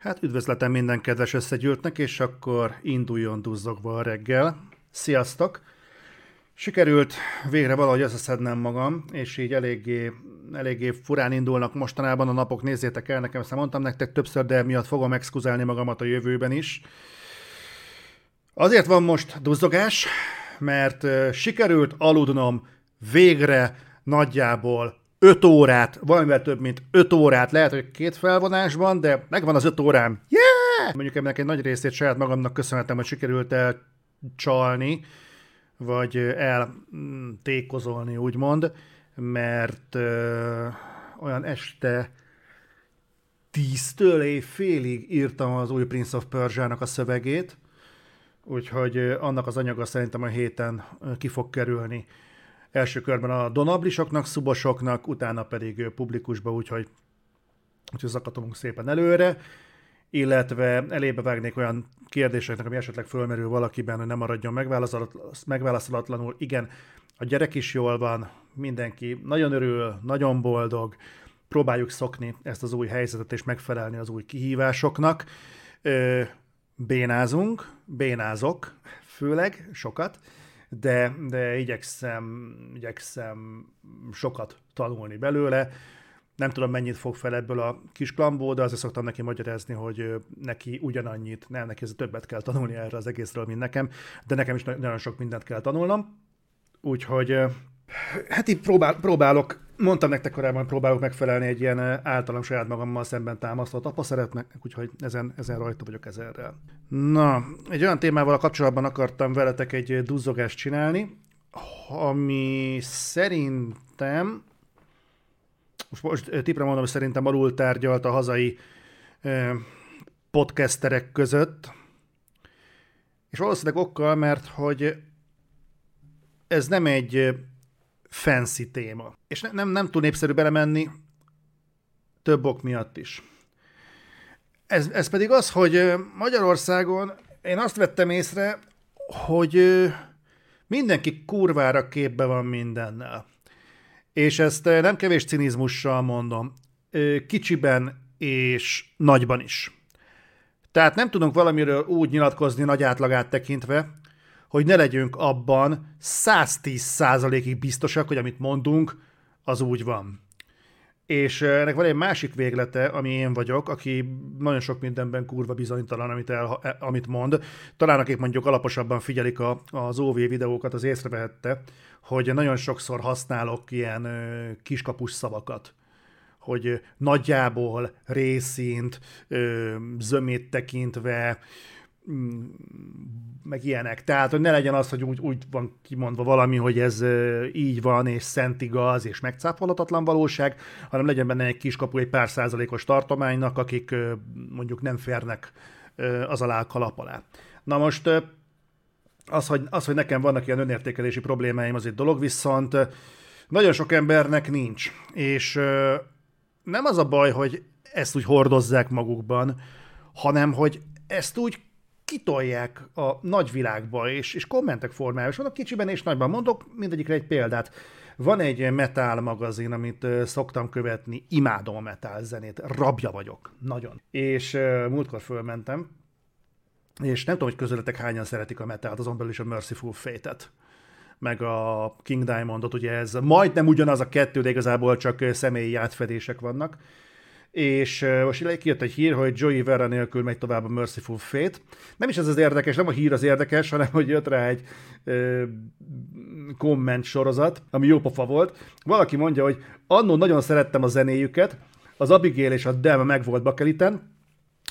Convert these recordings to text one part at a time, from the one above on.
Hát üdvözletem minden kedves összegyűltnek, és akkor induljon duzzogva a reggel. Sziasztok! Sikerült végre valahogy összeszednem magam, és így eléggé, eléggé furán indulnak mostanában a napok, nézzétek el, nekem ezt mondtam nektek többször, de miatt fogom exkuzálni magamat a jövőben is. Azért van most duzzogás, mert sikerült aludnom végre nagyjából 5 órát, valamivel több, mint 5 órát, lehet, hogy két felvonásban, de megvan az 5 órám. Yeah! Mondjuk ennek egy nagy részét saját magamnak köszönhetem, hogy sikerült elcsalni, vagy eltékozolni, úgymond, mert ö, olyan este tíztől éjfélig írtam az új Prince of Persia-nak a szövegét, úgyhogy annak az anyaga szerintem a héten ki fog kerülni első körben a donablisoknak, szubosoknak, utána pedig publikusba, úgyhogy, úgyhogy zakatolunk szépen előre, illetve elébe vágnék olyan kérdéseknek, ami esetleg fölmerül valakiben, hogy nem maradjon megválaszolatlanul. Igen, a gyerek is jól van, mindenki nagyon örül, nagyon boldog, próbáljuk szokni ezt az új helyzetet és megfelelni az új kihívásoknak. bénázunk, bénázok főleg, sokat, de, de igyekszem, igyekszem sokat tanulni belőle. Nem tudom, mennyit fog fel ebből a kis klambó, de azért szoktam neki magyarázni, hogy neki ugyanannyit, nem, neki ez többet kell tanulni erre az egészről, mint nekem, de nekem is nagyon sok mindent kell tanulnom. Úgyhogy hát így próbál, próbálok mondtam nektek korábban, próbálok megfelelni egy ilyen általam saját magammal szemben támasztott apa szeretnek, úgyhogy ezen, ezen rajta vagyok ezerrel. Na, egy olyan témával a kapcsolatban akartam veletek egy duzzogást csinálni, ami szerintem, most, most tipre mondom, hogy szerintem alul tárgyalt a hazai eh, podcasterek között, és valószínűleg okkal, mert hogy ez nem egy fancy téma. És ne, nem, nem túl népszerű belemenni több ok miatt is. Ez, ez pedig az, hogy Magyarországon én azt vettem észre, hogy mindenki kurvára képbe van mindennel. És ezt nem kevés cinizmussal mondom. Kicsiben és nagyban is. Tehát nem tudunk valamiről úgy nyilatkozni nagy átlagát tekintve, hogy ne legyünk abban 110%-ig biztosak, hogy amit mondunk, az úgy van. És ennek van egy másik véglete, ami én vagyok, aki nagyon sok mindenben kurva bizonytalan, amit, el, e, amit mond. Talán akik mondjuk alaposabban figyelik a, az OV videókat, az észrevehette, hogy nagyon sokszor használok ilyen kiskapus szavakat hogy nagyjából részint, zömét tekintve, meg ilyenek. Tehát, hogy ne legyen az, hogy úgy, úgy van kimondva valami, hogy ez így van, és szent igaz, és megcáfolhatatlan valóság, hanem legyen benne egy kiskapu egy pár százalékos tartománynak, akik mondjuk nem férnek az alá a kalap alá. Na most az hogy, az, hogy nekem vannak ilyen önértékelési problémáim, az egy dolog, viszont nagyon sok embernek nincs. És nem az a baj, hogy ezt úgy hordozzák magukban, hanem hogy ezt úgy kitolják a nagyvilágba, és, és kommentek formájában, és vannak kicsiben és nagyban. Mondok mindegyikre egy példát. Van egy metal magazin, amit szoktam követni, imádom a metal zenét, rabja vagyok, nagyon. És múltkor fölmentem, és nem tudom, hogy közöletek hányan szeretik a metalt, azon belül is a Merciful Fate-et meg a King Diamondot, ugye ez majdnem ugyanaz a kettő, de igazából csak személyi átfedések vannak és most kijött egy hír, hogy Joey Vera nélkül megy tovább a Merciful Fate. Nem is ez az érdekes, nem a hír az érdekes, hanem hogy jött rá egy uh, komment sorozat, ami jó pofa volt. Valaki mondja, hogy annó nagyon szerettem a zenéjüket, az Abigail és a Dem meg volt bakeliten,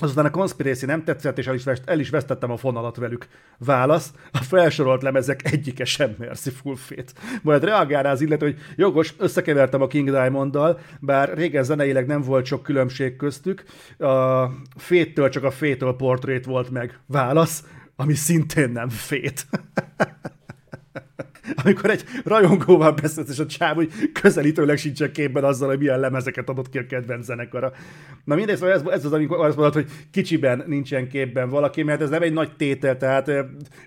Azután a Conspiracy nem tetszett, és el is, vest, el is vesztettem a fonalat velük. Válasz, a felsorolt lemezek egyike sem Merciful Fate. Majd reagálná az illető, hogy jogos, összekevertem a King Diamond-dal, bár régen zeneileg nem volt sok különbség köztük. A Fate-től csak a Fatal Portrait volt meg. Válasz, ami szintén nem Fate. amikor egy rajongóval beszélsz, és a csáv hogy közelítőleg sincsen képben azzal, hogy milyen lemezeket adott ki a kedvenc zenekara. Na mindegy, szóval ez, ez az, amikor azt mondod, hogy kicsiben nincsen képben valaki, mert ez nem egy nagy tétel, tehát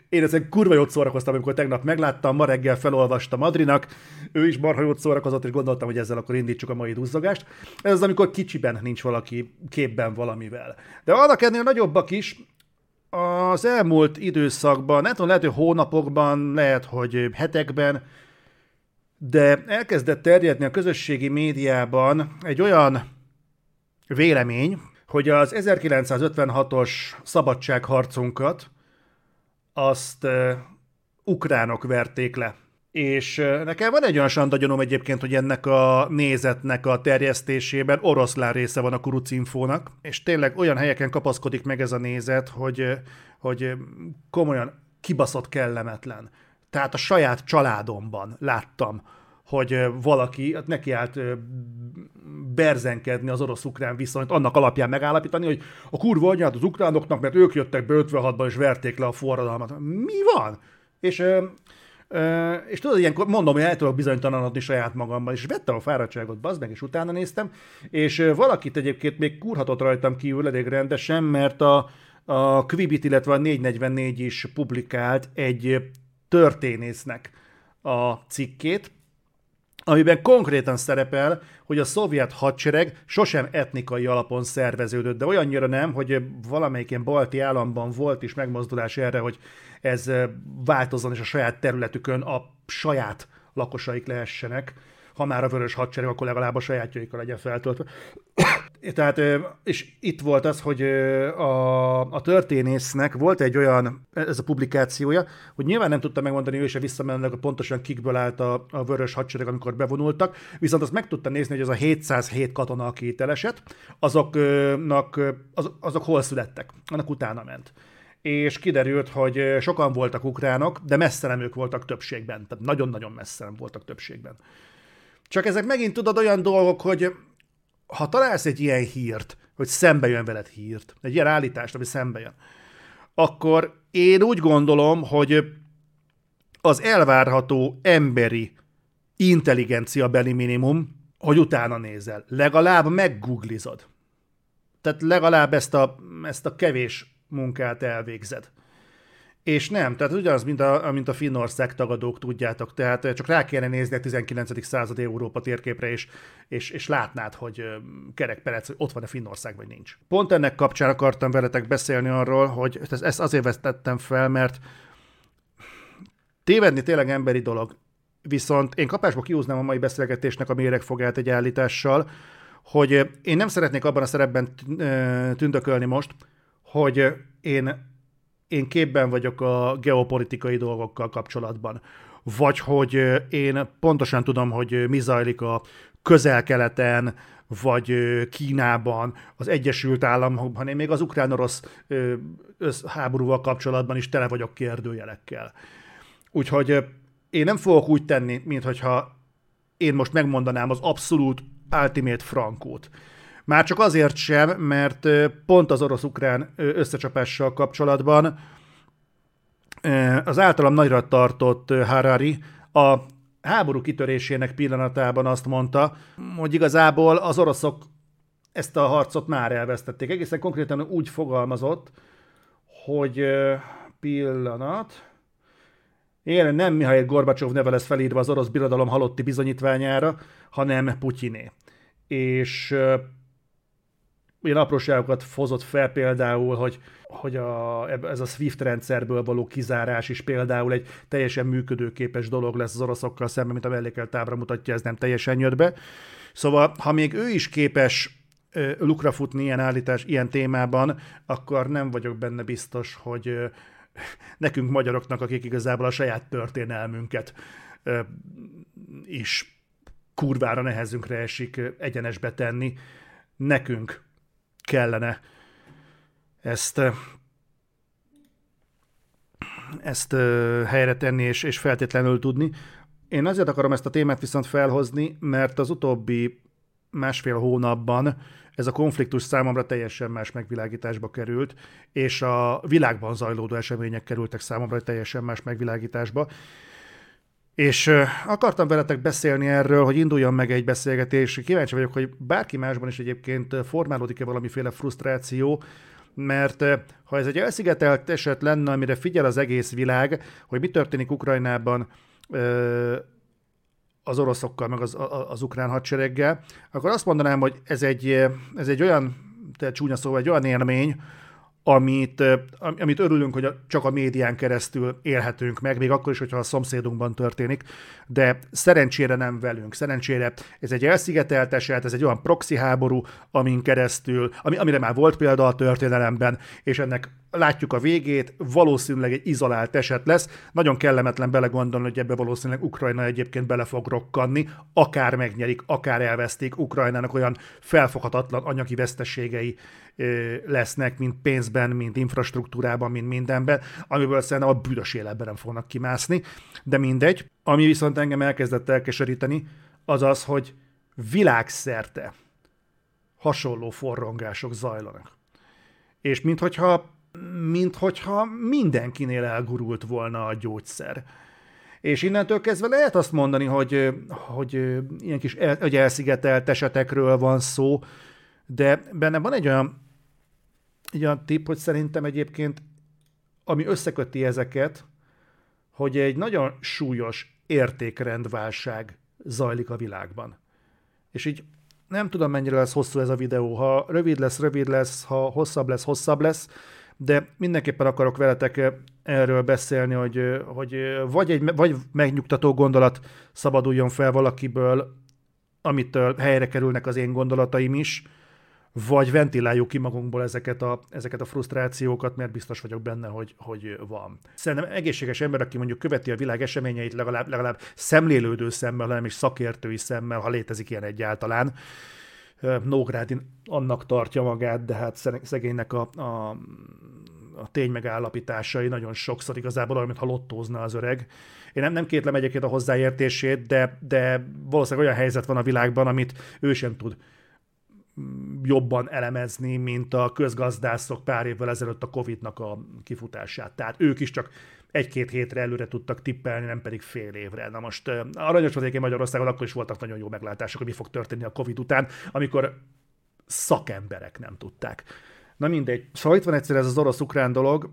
én ezen kurva jót szórakoztam, amikor tegnap megláttam, ma reggel felolvastam Adrinak, ő is marha jót szórakozott, és gondoltam, hogy ezzel akkor indítsuk a mai duzzogást. Ez az, amikor kicsiben nincs valaki képben valamivel. De annak ennél nagyobbak is, az elmúlt időszakban, nem tudom, lehet, hogy hónapokban, lehet, hogy hetekben, de elkezdett terjedni a közösségi médiában egy olyan vélemény, hogy az 1956-os szabadságharcunkat azt ukránok verték le. És nekem van egy olyan sandagyanom egyébként, hogy ennek a nézetnek a terjesztésében oroszlán része van a kurucinfónak, és tényleg olyan helyeken kapaszkodik meg ez a nézet, hogy, hogy komolyan kibaszott kellemetlen. Tehát a saját családomban láttam, hogy valaki hát neki állt berzenkedni az orosz-ukrán viszonyt, annak alapján megállapítani, hogy a kurva anyát az ukránoknak, mert ők jöttek be 56-ban és verték le a forradalmat. Mi van? És és tudod, ilyenkor mondom, hogy el tudok bizonytalanodni saját magamban, és vettem a fáradtságot, bazd meg, és utána néztem, és valakit egyébként még kurhatott rajtam kívül elég rendesen, mert a, a Quibit, illetve a 444 is publikált egy történésznek a cikkét, amiben konkrétan szerepel, hogy a szovjet hadsereg sosem etnikai alapon szerveződött, de olyannyira nem, hogy valamelyik ilyen balti államban volt is megmozdulás erre, hogy ez változzon, és a saját területükön a saját lakosaik lehessenek, ha már a vörös hadsereg, akkor legalább a sajátjaikkal legyen feltöltve. Tehát, és itt volt az, hogy a, a történésznek volt egy olyan, ez a publikációja, hogy nyilván nem tudta megmondani ő se visszamenőleg, pontosan kikből állt a, a vörös hadsereg, amikor bevonultak, viszont azt meg tudta nézni, hogy az a 707 katona, aki itt elesett, azoknak, az, azok hol születtek, annak utána ment és kiderült, hogy sokan voltak ukránok, de messze nem ők voltak többségben, tehát nagyon-nagyon messze nem voltak többségben. Csak ezek megint tudod olyan dolgok, hogy ha találsz egy ilyen hírt, hogy szembe jön veled hírt, egy ilyen állítást, ami szembe jön, akkor én úgy gondolom, hogy az elvárható emberi intelligencia beli minimum, hogy utána nézel. Legalább meggooglizod. Tehát legalább ezt a, ezt a kevés munkát elvégzed. És nem, tehát ugyanaz, mint a, mint a Finnország tagadók, tudjátok. Tehát csak rá kéne nézni a 19. század Európa térképre, és, és, és látnád, hogy kerekperec, hogy ott van a Finnország, vagy nincs. Pont ennek kapcsán akartam veletek beszélni arról, hogy ezt azért vesztettem fel, mert tévedni tényleg emberi dolog. Viszont én kapásba kiúznám a mai beszélgetésnek a méregfogát egy állítással, hogy én nem szeretnék abban a szerepben tündökölni most, hogy én én képben vagyok a geopolitikai dolgokkal kapcsolatban, vagy hogy én pontosan tudom, hogy mi zajlik a közel-keleten, vagy Kínában, az Egyesült Államokban, én még az ukrán-orosz háborúval kapcsolatban is tele vagyok kérdőjelekkel. Úgyhogy én nem fogok úgy tenni, mintha én most megmondanám az abszolút ultimate frankót. Már csak azért sem, mert pont az orosz-ukrán összecsapással kapcsolatban az általam nagyra tartott Harari a háború kitörésének pillanatában azt mondta, hogy igazából az oroszok ezt a harcot már elvesztették. Egészen konkrétan úgy fogalmazott, hogy pillanat, én nem Mihail Gorbacsov neve lesz felírva az orosz birodalom halotti bizonyítványára, hanem Putyiné. És olyan apróságokat fozott fel például, hogy, hogy a, ez a SWIFT rendszerből való kizárás is például egy teljesen működőképes dolog lesz az oroszokkal szemben, mint a mellékelt ábra mutatja, ez nem teljesen jött be. Szóval, ha még ő is képes lukra futni ilyen állítás, ilyen témában, akkor nem vagyok benne biztos, hogy nekünk magyaroknak, akik igazából a saját történelmünket is kurvára nehezünkre esik egyenesbe tenni, nekünk kellene ezt ezt helyre tenni és, és feltétlenül tudni. Én azért akarom ezt a témát viszont felhozni, mert az utóbbi másfél hónapban ez a konfliktus számomra teljesen más megvilágításba került, és a világban zajlódó események kerültek számomra teljesen más megvilágításba. És akartam veletek beszélni erről, hogy induljon meg egy beszélgetés. Kíváncsi vagyok, hogy bárki másban is egyébként formálódik-e valamiféle frusztráció, mert ha ez egy elszigetelt eset lenne, amire figyel az egész világ, hogy mi történik Ukrajnában az oroszokkal, meg az, az ukrán hadsereggel, akkor azt mondanám, hogy ez egy, ez egy olyan, te csúnya szóval, egy olyan élmény, amit, amit örülünk, hogy csak a médián keresztül élhetünk meg, még akkor is, hogyha a szomszédunkban történik, de szerencsére nem velünk. Szerencsére ez egy elszigetelt eset, ez egy olyan proxy háború, amin keresztül, ami, amire már volt példa a történelemben, és ennek látjuk a végét, valószínűleg egy izolált eset lesz. Nagyon kellemetlen belegondolni, hogy ebbe valószínűleg Ukrajna egyébként bele fog rokkanni, akár megnyerik, akár elveszték. Ukrajnának olyan felfoghatatlan anyagi veszteségei lesznek, mint pénzben, mint infrastruktúrában, mint mindenben, amiből szerintem a büdös életben nem fognak kimászni. De mindegy. Ami viszont engem elkezdett elkeseríteni, az az, hogy világszerte hasonló forrongások zajlanak. És minthogyha mint hogyha mindenkinél elgurult volna a gyógyszer. És innentől kezdve lehet azt mondani, hogy, hogy ilyen kis el, hogy elszigetelt esetekről van szó, de benne van egy olyan, egy olyan tip, hogy szerintem egyébként, ami összeköti ezeket, hogy egy nagyon súlyos értékrendválság zajlik a világban. És így nem tudom, mennyire lesz hosszú ez a videó. Ha rövid lesz, rövid lesz, ha hosszabb lesz, hosszabb lesz, de mindenképpen akarok veletek erről beszélni, hogy, hogy vagy egy vagy megnyugtató gondolat szabaduljon fel valakiből, amitől helyre kerülnek az én gondolataim is, vagy ventiláljuk ki magunkból ezeket a, ezeket a frusztrációkat, mert biztos vagyok benne, hogy, hogy van. Szerintem egészséges ember, aki mondjuk követi a világ eseményeit legalább, legalább szemlélődő szemmel, hanem is szakértői szemmel, ha létezik ilyen egyáltalán, Nógrádi annak tartja magát, de hát szegénynek a, a, a tény megállapításai nagyon sokszor igazából olyan, mintha lottózna az öreg. Én nem, nem kétlem egyébként a hozzáértését, de, de valószínűleg olyan helyzet van a világban, amit ő sem tud jobban elemezni, mint a közgazdászok pár évvel ezelőtt a Covid-nak a kifutását. Tehát ők is csak egy-két hétre előre tudtak tippelni, nem pedig fél évre. Na most aranyos volt Magyarországon, akkor is voltak nagyon jó meglátások, hogy mi fog történni a Covid után, amikor szakemberek nem tudták. Na mindegy. Szóval itt van egyszer ez az orosz-ukrán dolog,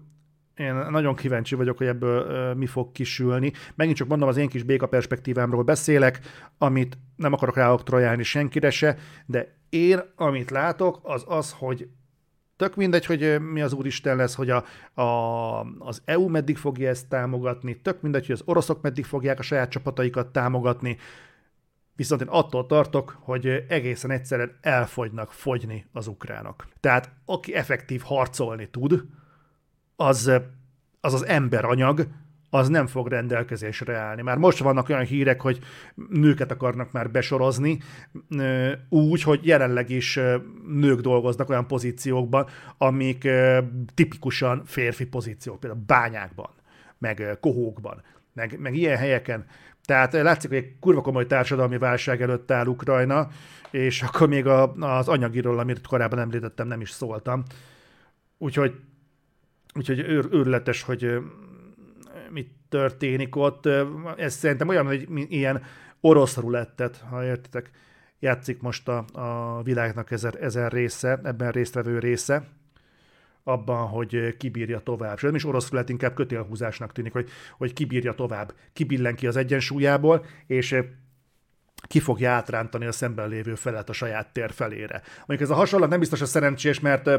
én nagyon kíváncsi vagyok, hogy ebből mi fog kisülni. Megint csak mondom, az én kis béka perspektívámról beszélek, amit nem akarok ráoktrojálni senkire se, de én, amit látok, az az, hogy tök mindegy, hogy mi az Úristen lesz, hogy a, a, az EU meddig fogja ezt támogatni, tök mindegy, hogy az oroszok meddig fogják a saját csapataikat támogatni, viszont én attól tartok, hogy egészen egyszerűen elfogynak fogyni az ukránok. Tehát aki effektív harcolni tud, az az, az emberanyag, az nem fog rendelkezésre állni. Már most vannak olyan hírek, hogy nőket akarnak már besorozni, úgy, hogy jelenleg is nők dolgoznak olyan pozíciókban, amik tipikusan férfi pozíciók, például bányákban, meg kohókban, meg, meg ilyen helyeken. Tehát látszik, hogy egy kurva komoly társadalmi válság előtt áll Ukrajna, és akkor még a, az anyagiról, amit korábban említettem, nem is szóltam. Úgyhogy, úgyhogy őr, őrletes, hogy mit történik ott. Ez szerintem olyan, hogy ilyen orosz rulettet, ha értitek, játszik most a, a világnak ezer, ezer része, ebben résztvevő része, abban, hogy kibírja tovább. És nem is orosz rulett, inkább kötélhúzásnak tűnik, hogy, hogy kibírja tovább, kibillen ki az egyensúlyából, és ki fogja átrántani a szemben lévő felet a saját tér felére. Mondjuk ez a hasonlat nem biztos a szerencsés, mert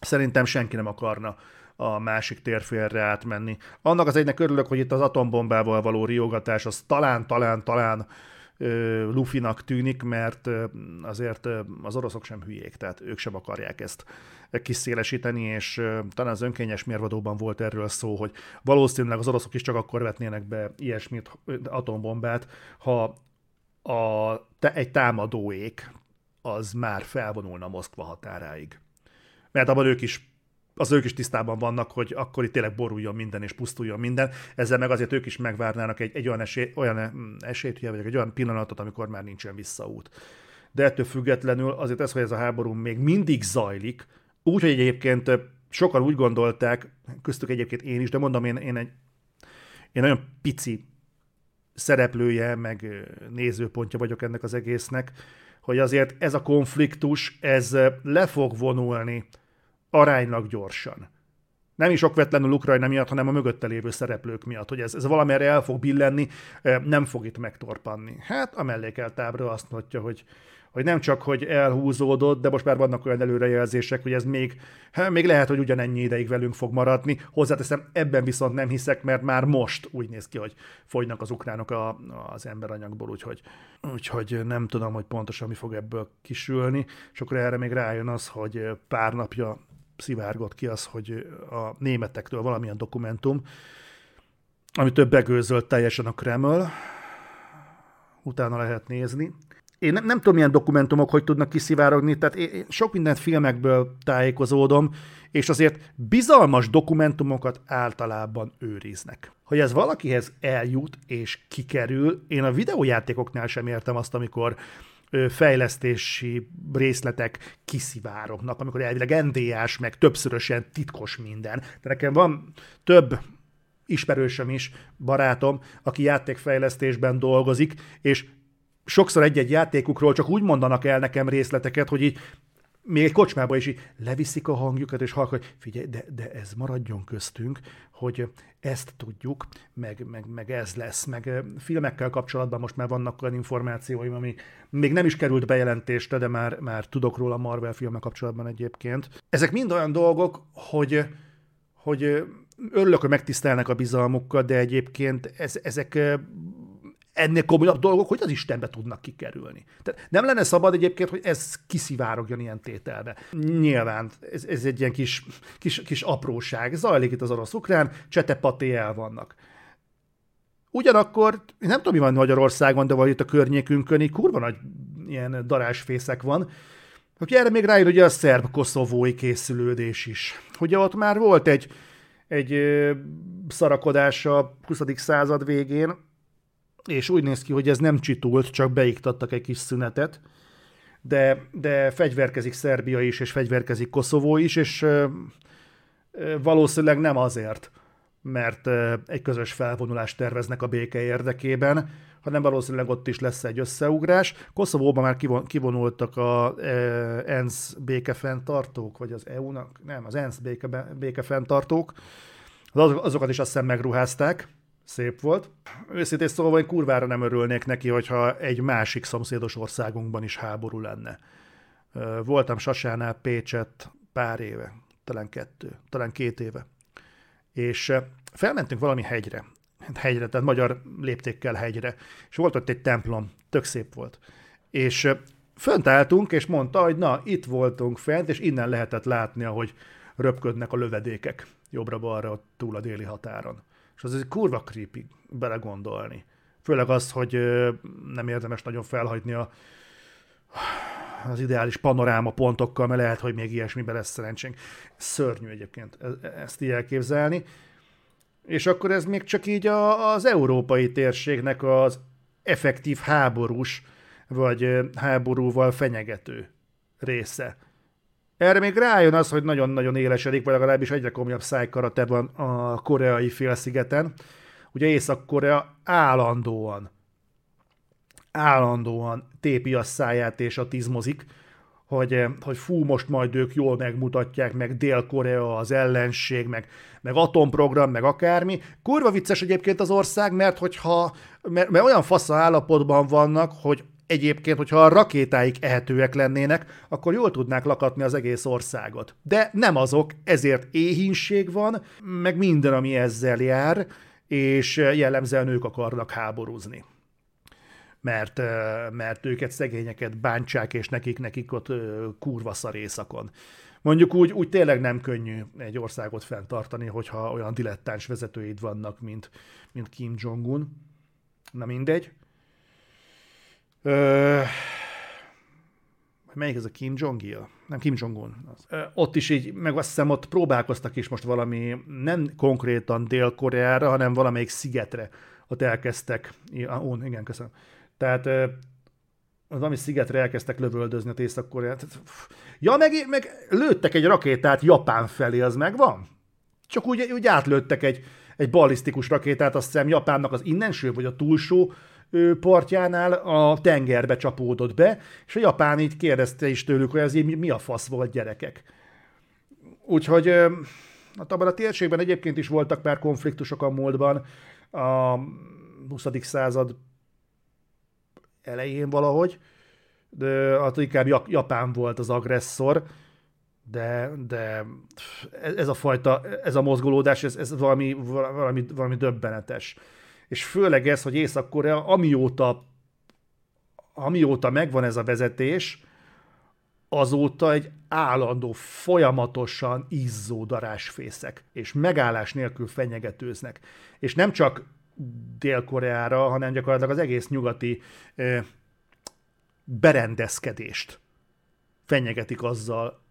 szerintem senki nem akarna a másik térfélre átmenni. Annak az egynek örülök, hogy itt az atombombával való riogatás az talán, talán, talán lufinak tűnik, mert azért az oroszok sem hülyék, tehát ők sem akarják ezt kiszélesíteni, és talán az önkényes mérvadóban volt erről szó, hogy valószínűleg az oroszok is csak akkor vetnének be ilyesmit, atombombát, ha a, te, egy támadóék az már felvonulna Moszkva határáig. Mert abban ők is az ők is tisztában vannak, hogy akkor itt tényleg boruljon minden és pusztuljon minden. Ezzel meg azért ők is megvárnának egy, egy olyan, esély, olyan mm, esélyt, vagy egy olyan pillanatot, amikor már nincsen visszaút. De ettől függetlenül azért ez, hogy ez a háború még mindig zajlik, úgy, hogy egyébként sokan úgy gondolták, köztük egyébként én is, de mondom, én, én egy én nagyon pici szereplője, meg nézőpontja vagyok ennek az egésznek, hogy azért ez a konfliktus, ez le fog vonulni aránylag gyorsan. Nem is okvetlenül Ukrajna miatt, hanem a mögötte lévő szereplők miatt, hogy ez, ez valamire el fog billenni, nem fog itt megtorpanni. Hát a mellékelt ábra azt mondja, hogy hogy nem csak, hogy elhúzódott, de most már vannak olyan előrejelzések, hogy ez még, hát még lehet, hogy ugyanennyi ideig velünk fog maradni. Hozzáteszem, ebben viszont nem hiszek, mert már most úgy néz ki, hogy fogynak az ukránok a, az emberanyagból, úgyhogy, úgyhogy nem tudom, hogy pontosan mi fog ebből kisülni, és akkor erre még rájön az, hogy pár napja szivárgott ki az, hogy a németektől valamilyen dokumentum, ami többek között teljesen a Kreml, utána lehet nézni, én nem, nem tudom, milyen dokumentumok hogy tudnak kiszivárogni, tehát én sok mindent filmekből tájékozódom, és azért bizalmas dokumentumokat általában őriznek. Hogy ez valakihez eljut és kikerül, én a videójátékoknál sem értem azt, amikor fejlesztési részletek kiszivárognak, amikor elvileg NDA-s, meg többszörösen titkos minden. De nekem van több ismerősöm is, barátom, aki játékfejlesztésben dolgozik, és sokszor egy-egy játékukról csak úgy mondanak el nekem részleteket, hogy így még egy kocsmába is így leviszik a hangjukat, és hogy figyelj, de, de ez maradjon köztünk, hogy ezt tudjuk, meg, meg, meg ez lesz, meg filmekkel kapcsolatban most már vannak olyan információim, ami még nem is került bejelentésre, de már, már tudok róla Marvel filmek kapcsolatban egyébként. Ezek mind olyan dolgok, hogy, hogy örülök, hogy megtisztelnek a bizalmukkal, de egyébként ez, ezek ennél komolyabb dolgok, hogy az Istenbe tudnak kikerülni. Tehát nem lenne szabad egyébként, hogy ez kiszivárogjon ilyen tételbe. Nyilván ez, ez egy ilyen kis, kis, kis apróság. Zajlik itt az orosz-ukrán, csetepaté el vannak. Ugyanakkor, nem tudom, mi van Magyarországon, de vagy itt a környékünkön, így kurva nagy ilyen darásfészek van, hogy erre még rájön ugye a szerb-koszovói készülődés is. Ugye ott már volt egy, egy szarakodás a 20. század végén, és úgy néz ki, hogy ez nem csitult, csak beiktattak egy kis szünetet, de, de fegyverkezik Szerbia is, és fegyverkezik Koszovó is, és valószínűleg nem azért, mert egy közös felvonulást terveznek a béke érdekében, hanem valószínűleg ott is lesz egy összeugrás. Koszovóban már kivonultak a ENSZ békefenntartók, vagy az EU-nak, nem, az ENSZ béke, békefenntartók, azokat is azt hiszem megruházták, szép volt. Őszintén szóval én kurvára nem örülnék neki, hogyha egy másik szomszédos országunkban is háború lenne. Voltam Sasánál Pécset pár éve, talán kettő, talán két éve. És felmentünk valami hegyre, hegyre, tehát magyar léptékkel hegyre, és volt ott egy templom, tök szép volt. És fönt álltunk, és mondta, hogy na, itt voltunk fent, és innen lehetett látni, ahogy röpködnek a lövedékek jobbra-balra túl a déli határon. És az egy kurva creepy belegondolni. Főleg az, hogy nem érdemes nagyon felhagyni a, az ideális panoráma pontokkal, mert lehet, hogy még ilyesmiben lesz szerencsénk. Szörnyű egyébként e, e, ezt így elképzelni. És akkor ez még csak így a, az európai térségnek az effektív háborús, vagy háborúval fenyegető része. Erre még rájön az, hogy nagyon-nagyon élesedik, vagy legalábbis egyre komolyabb szájkarate van a koreai félszigeten. Ugye Észak-Korea állandóan, állandóan tépi a száját és a tizmozik, hogy, hogy fú, most majd ők jól megmutatják, meg Dél-Korea az ellenség, meg, meg atomprogram, meg akármi. Kurva vicces egyébként az ország, mert hogyha mert, mert olyan fasz állapotban vannak, hogy Egyébként, hogyha a rakétáik ehetőek lennének, akkor jól tudnák lakatni az egész országot. De nem azok, ezért éhínség van, meg minden, ami ezzel jár, és jellemzően ők akarnak háborúzni. Mert, mert őket, szegényeket bántsák, és nekik, nekik ott kurva szar éjszakon. Mondjuk úgy, úgy tényleg nem könnyű egy országot fenntartani, hogyha olyan dilettáns vezetőid vannak, mint, mint Kim Jong-un. Na mindegy. Ö, melyik ez a Kim Jong-il? Nem, Kim Jong-un. Ö, ott is így, meg azt hiszem ott próbálkoztak is most valami, nem konkrétan Dél-Koreára, hanem valamelyik szigetre. Ott elkezdtek, ó, igen, köszönöm. Tehát az ami szigetre elkezdtek lövöldözni a Észak-Koreát. Ja, meg, meg lőttek egy rakétát Japán felé, az megvan? Csak úgy, úgy átlőttek egy, egy ballisztikus rakétát, azt hiszem Japánnak az innenső vagy a túlsó partjánál a tengerbe csapódott be, és a japán így kérdezte is tőlük, hogy ez így mi a fasz volt gyerekek. Úgyhogy hát abban a térségben egyébként is voltak már konfliktusok a múltban, a 20. század elején valahogy, de hát inkább Japán volt az agresszor, de, de ez a fajta, ez a mozgolódás, ez, ez valami, valami, valami döbbenetes. És főleg ez, hogy Észak-Korea amióta, amióta megvan ez a vezetés, azóta egy állandó, folyamatosan izzó darásfészek, és megállás nélkül fenyegetőznek. És nem csak Dél-Koreára, hanem gyakorlatilag az egész nyugati ö, berendezkedést fenyegetik azzal,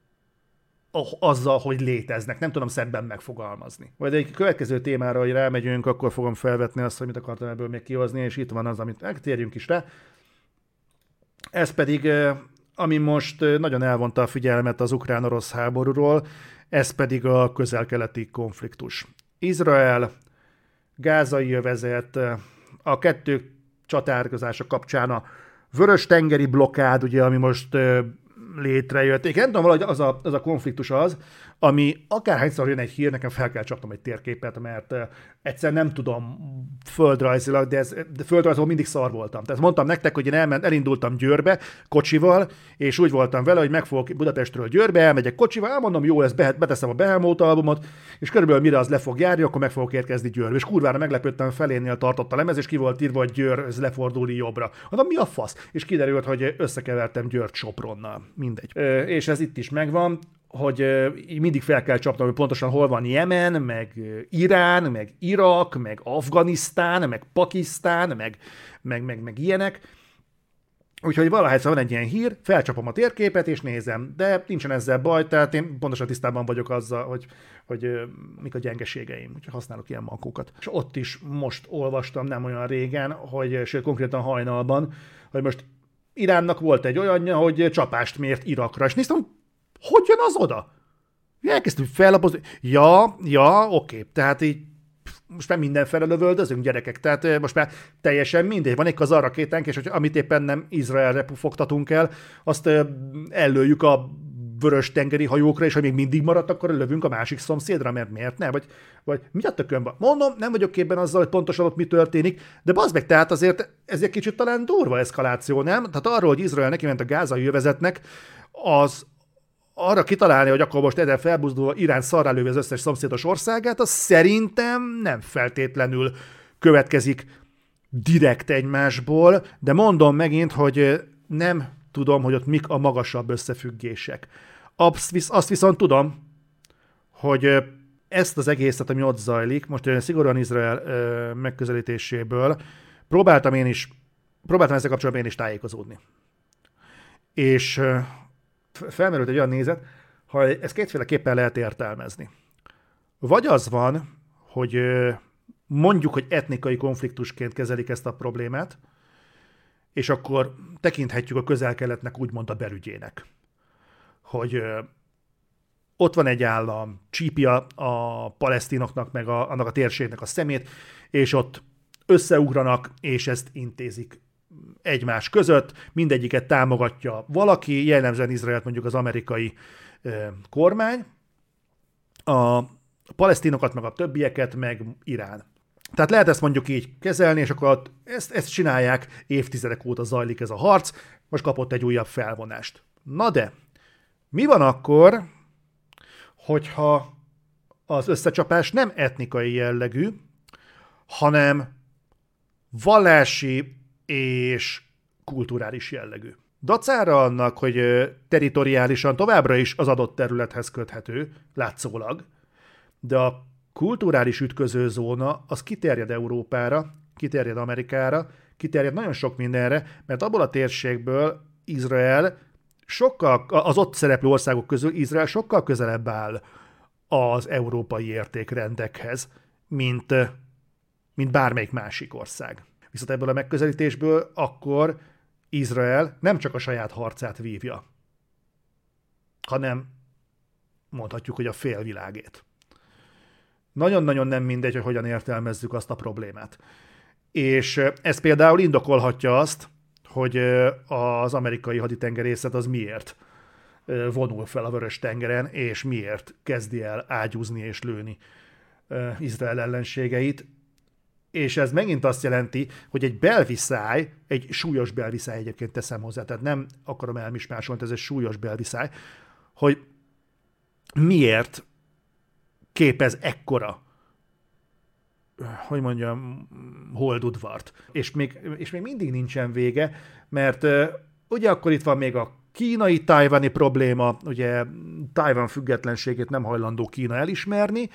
azzal, hogy léteznek. Nem tudom szebben megfogalmazni. Vagy egy következő témára, hogy rámegyünk, akkor fogom felvetni azt, hogy mit akartam ebből még kihozni, és itt van az, amit megtérjünk is rá. Ez pedig, ami most nagyon elvonta a figyelmet az ukrán-orosz háborúról, ez pedig a közel-keleti konfliktus. Izrael, gázai övezet, a kettő csatárkozása kapcsán a vörös-tengeri blokkád, ugye, ami most létrejött. Én nem tudom, valahogy az a, az a konfliktus az, ami akárhányszor jön egy hír, nekem fel kell csapnom egy térképet, mert egyszer nem tudom földrajzilag, de, ez, de földrajzol mindig szar voltam. Tehát mondtam nektek, hogy én elment, elindultam Győrbe kocsival, és úgy voltam vele, hogy meg fogok Budapestről Győrbe, elmegyek kocsival, elmondom, jó, ezt beteszem a Behemoth albumot, és körülbelül mire az le fog járni, akkor meg fogok érkezni Győrbe. És kurvára meglepődtem, felénél tartott a lemez, és ki volt írva, hogy Győr, ez lefordulni jobbra. Mondom, mi a fasz? És kiderült, hogy összekevertem Győrt Sopronnal. Mindegy. És ez itt is megvan hogy mindig fel kell csapnom, hogy pontosan hol van Jemen, meg Irán, meg Irak, meg Afganisztán, meg Pakisztán, meg, meg, meg, meg ilyenek. Úgyhogy valahogy van egy ilyen hír, felcsapom a térképet és nézem, de nincsen ezzel baj, tehát én pontosan tisztában vagyok azzal, hogy, hogy mik a gyengeségeim, úgyhogy használok ilyen mankókat. És ott is most olvastam nem olyan régen, hogy sőt konkrétan hajnalban, hogy most Iránnak volt egy olyanja, hogy csapást mért Irakra, és néztem, hogy jön az oda? Elkezdtünk fellapozni. Ja, ja, oké. Tehát így most már mindenfele lövöldözünk, gyerekek. Tehát most már teljesen mindegy. Van egy kazar rakétánk, és hogy amit éppen nem Izraelre fogtatunk el, azt ellőjük a vörös tengeri hajókra, és ha még mindig maradt, akkor lövünk a másik szomszédra, mert miért ne? Vagy, vagy mi a tökönben? Mondom, nem vagyok képben azzal, hogy pontosan ott mi történik, de bazd meg, tehát azért ez egy kicsit talán durva eszkaláció, nem? Tehát arról, hogy Izrael neki ment a gázai jövezetnek, az, arra kitalálni, hogy akkor most ezen felbuzdulva Irán szarrá az összes szomszédos országát, az szerintem nem feltétlenül következik direkt egymásból, de mondom megint, hogy nem tudom, hogy ott mik a magasabb összefüggések. Azt viszont tudom, hogy ezt az egészet, ami ott zajlik, most szigorúan Izrael megközelítéséből, próbáltam én is, próbáltam ezzel kapcsolatban én is tájékozódni. És felmerült egy olyan nézet, ha ezt kétféleképpen lehet értelmezni. Vagy az van, hogy mondjuk, hogy etnikai konfliktusként kezelik ezt a problémát, és akkor tekinthetjük a közel-keletnek úgymond a belügyének. Hogy ott van egy állam, csípi a, a palesztinoknak, meg a, annak a térségnek a szemét, és ott összeugranak, és ezt intézik egymás között, mindegyiket támogatja valaki, jellemzően Izraelt mondjuk az amerikai kormány, a palesztinokat, meg a többieket, meg Irán. Tehát lehet ezt mondjuk így kezelni, és akkor ezt, ezt csinálják, évtizedek óta zajlik ez a harc, most kapott egy újabb felvonást. Na de, mi van akkor, hogyha az összecsapás nem etnikai jellegű, hanem vallási és kulturális jellegű. Dacára annak, hogy teritoriálisan továbbra is az adott területhez köthető, látszólag, de a kulturális ütközőzóna az kiterjed Európára, kiterjed Amerikára, kiterjed nagyon sok mindenre, mert abból a térségből Izrael sokkal, az ott szereplő országok közül Izrael sokkal közelebb áll az európai értékrendekhez, mint, mint bármelyik másik ország. Viszont ebből a megközelítésből akkor Izrael nem csak a saját harcát vívja, hanem mondhatjuk, hogy a félvilágét. nagyon-nagyon nem mindegy, hogy hogyan értelmezzük azt a problémát. És ez például indokolhatja azt, hogy az amerikai haditengerészet az miért vonul fel a vörös tengeren, és miért kezdi el ágyúzni és lőni Izrael ellenségeit. És ez megint azt jelenti, hogy egy belviszály, egy súlyos belviszály egyébként teszem hozzá, tehát nem akarom elmismásolni, ez egy súlyos belviszály, hogy miért képez ekkora hogy mondjam, holdudvart. És még, és még mindig nincsen vége, mert ugye akkor itt van még a kínai-tajvani probléma, ugye Tajvan függetlenségét nem hajlandó Kína elismerni,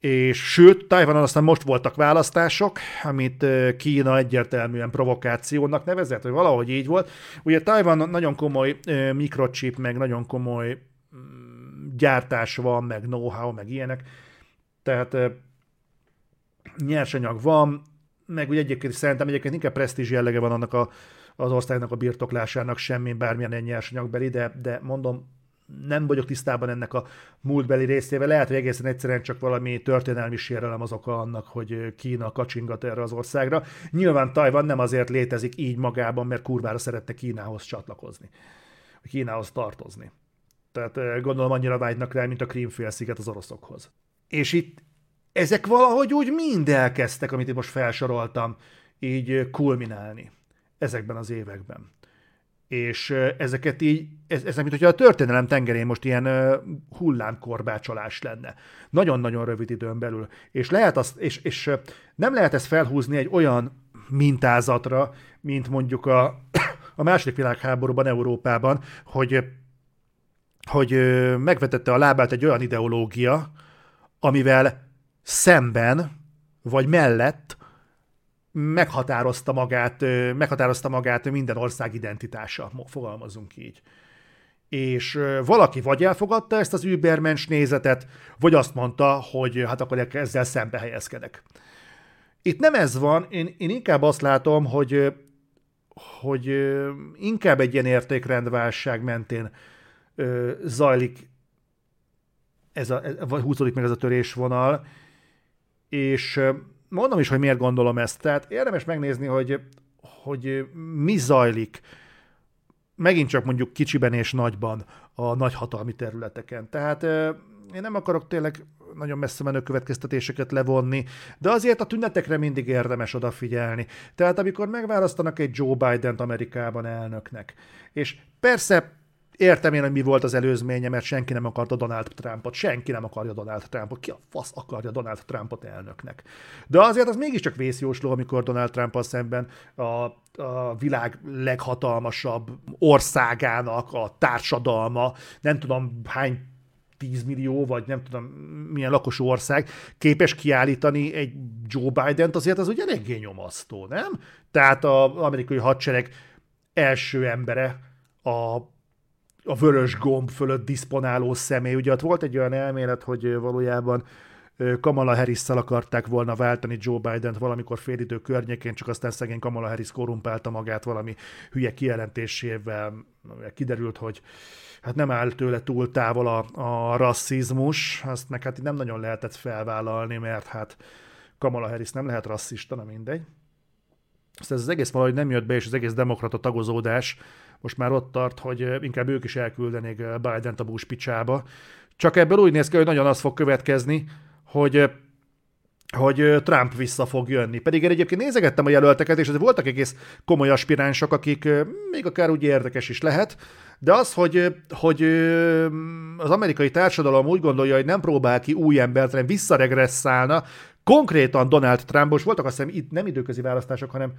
és sőt, Tajvanon aztán most voltak választások, amit Kína egyértelműen provokációnak nevezett, hogy valahogy így volt. Ugye Tajvan nagyon komoly mikrochip, meg nagyon komoly mm, gyártás van, meg know-how, meg ilyenek, tehát nyersanyag van, meg úgy egyébként szerintem egyébként inkább presztízs jellege van annak a, az országnak a birtoklásának, semmi bármilyen egy nyersanyagbeli, de, de mondom, nem vagyok tisztában ennek a múltbeli részével. Lehet, hogy egészen egyszerűen csak valami történelmi sérelem az oka annak, hogy Kína kacsingat erre az országra. Nyilván Tajvan nem azért létezik így magában, mert kurvára szeretne Kínához csatlakozni, Kínához tartozni. Tehát eh, gondolom annyira vágynak rá, mint a Krímfélsziget az oroszokhoz. És itt ezek valahogy úgy mind elkezdtek, amit én most felsoroltam, így kulminálni ezekben az években. És ezeket így, ez, ez mint hogyha a történelem tengerén most ilyen hullámkorbácsolás lenne. Nagyon-nagyon rövid időn belül. És, lehet azt, és, és nem lehet ezt felhúzni egy olyan mintázatra, mint mondjuk a, a második világháborúban Európában, hogy, hogy megvetette a lábát egy olyan ideológia, amivel szemben, vagy mellett meghatározta magát, meghatározta magát minden ország identitása, fogalmazunk így. És valaki vagy elfogadta ezt az übermensch nézetet, vagy azt mondta, hogy hát akkor ezzel szembe helyezkedek. Itt nem ez van, én, én inkább azt látom, hogy, hogy inkább egy ilyen értékrendválság mentén zajlik ez a, húzódik meg ez a törésvonal, és mondom is, hogy miért gondolom ezt. Tehát érdemes megnézni, hogy, hogy mi zajlik megint csak mondjuk kicsiben és nagyban a nagyhatalmi területeken. Tehát én nem akarok tényleg nagyon messze menő következtetéseket levonni, de azért a tünetekre mindig érdemes odafigyelni. Tehát amikor megválasztanak egy Joe Biden-t Amerikában elnöknek, és persze Értem én, hogy mi volt az előzménye, mert senki nem akarta Donald Trumpot, senki nem akarja Donald Trumpot, ki a fasz akarja Donald Trumpot elnöknek. De azért az mégiscsak vészjósló, amikor Donald trump szemben a, a világ leghatalmasabb országának a társadalma, nem tudom hány 10 millió, vagy nem tudom milyen lakosú ország képes kiállítani egy Joe Biden-t, azért az ugye eléggé nyomasztó, nem? Tehát az amerikai hadsereg első embere a a vörös gomb fölött diszponáló személy. Ugye ott volt egy olyan elmélet, hogy valójában Kamala harris akarták volna váltani Joe Biden-t valamikor félidő környékén, csak aztán szegény Kamala Harris korumpálta magát valami hülye kijelentésével. Kiderült, hogy hát nem áll tőle túl távol a, a rasszizmus, azt meg hát nem nagyon lehetett felvállalni, mert hát Kamala Harris nem lehet rasszista, na mindegy. Aztán ez az egész valahogy nem jött be, és az egész demokrata tagozódás most már ott tart, hogy inkább ők is elküldenék Biden-t a Bush picsába. Csak ebből úgy néz ki, hogy nagyon az fog következni, hogy hogy Trump vissza fog jönni. Pedig én egyébként nézegettem a jelölteket, és voltak egész komoly aspiránsok, akik még akár úgy érdekes is lehet, de az, hogy, hogy az amerikai társadalom úgy gondolja, hogy nem próbál ki új embert, hanem visszaregresszálna, konkrétan Donald Trump, most voltak azt hiszem itt nem időközi választások, hanem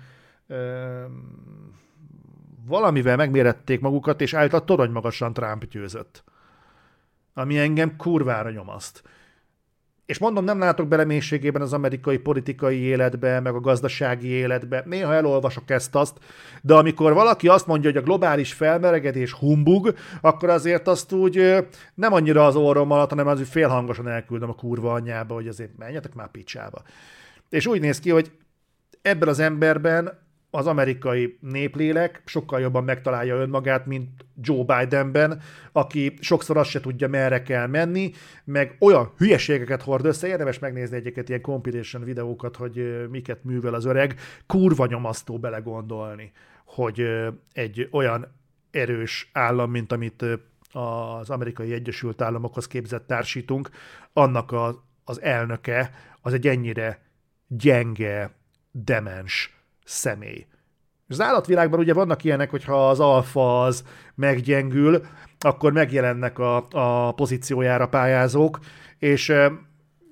valamivel megmérették magukat, és állított torony magasan Trump győzött. Ami engem kurvára nyomaszt. És mondom, nem látok bele mélységében az amerikai politikai életbe, meg a gazdasági életbe. Néha elolvasok ezt-azt, de amikor valaki azt mondja, hogy a globális felmelegedés humbug, akkor azért azt úgy nem annyira az orrom alatt, hanem az, hogy félhangosan elküldöm a kurva anyjába, hogy azért menjetek már picsába. És úgy néz ki, hogy ebben az emberben az amerikai néplélek sokkal jobban megtalálja önmagát, mint Joe Bidenben, aki sokszor azt se tudja, merre kell menni, meg olyan hülyeségeket hord össze, érdemes megnézni egyeket ilyen compilation videókat, hogy miket művel az öreg, kurva nyomasztó belegondolni, hogy egy olyan erős állam, mint amit az amerikai Egyesült Államokhoz képzett társítunk, annak a, az elnöke az egy ennyire gyenge, demens személy. Az állatvilágban ugye vannak ilyenek, hogyha az alfa az meggyengül, akkor megjelennek a, a pozíciójára pályázók, és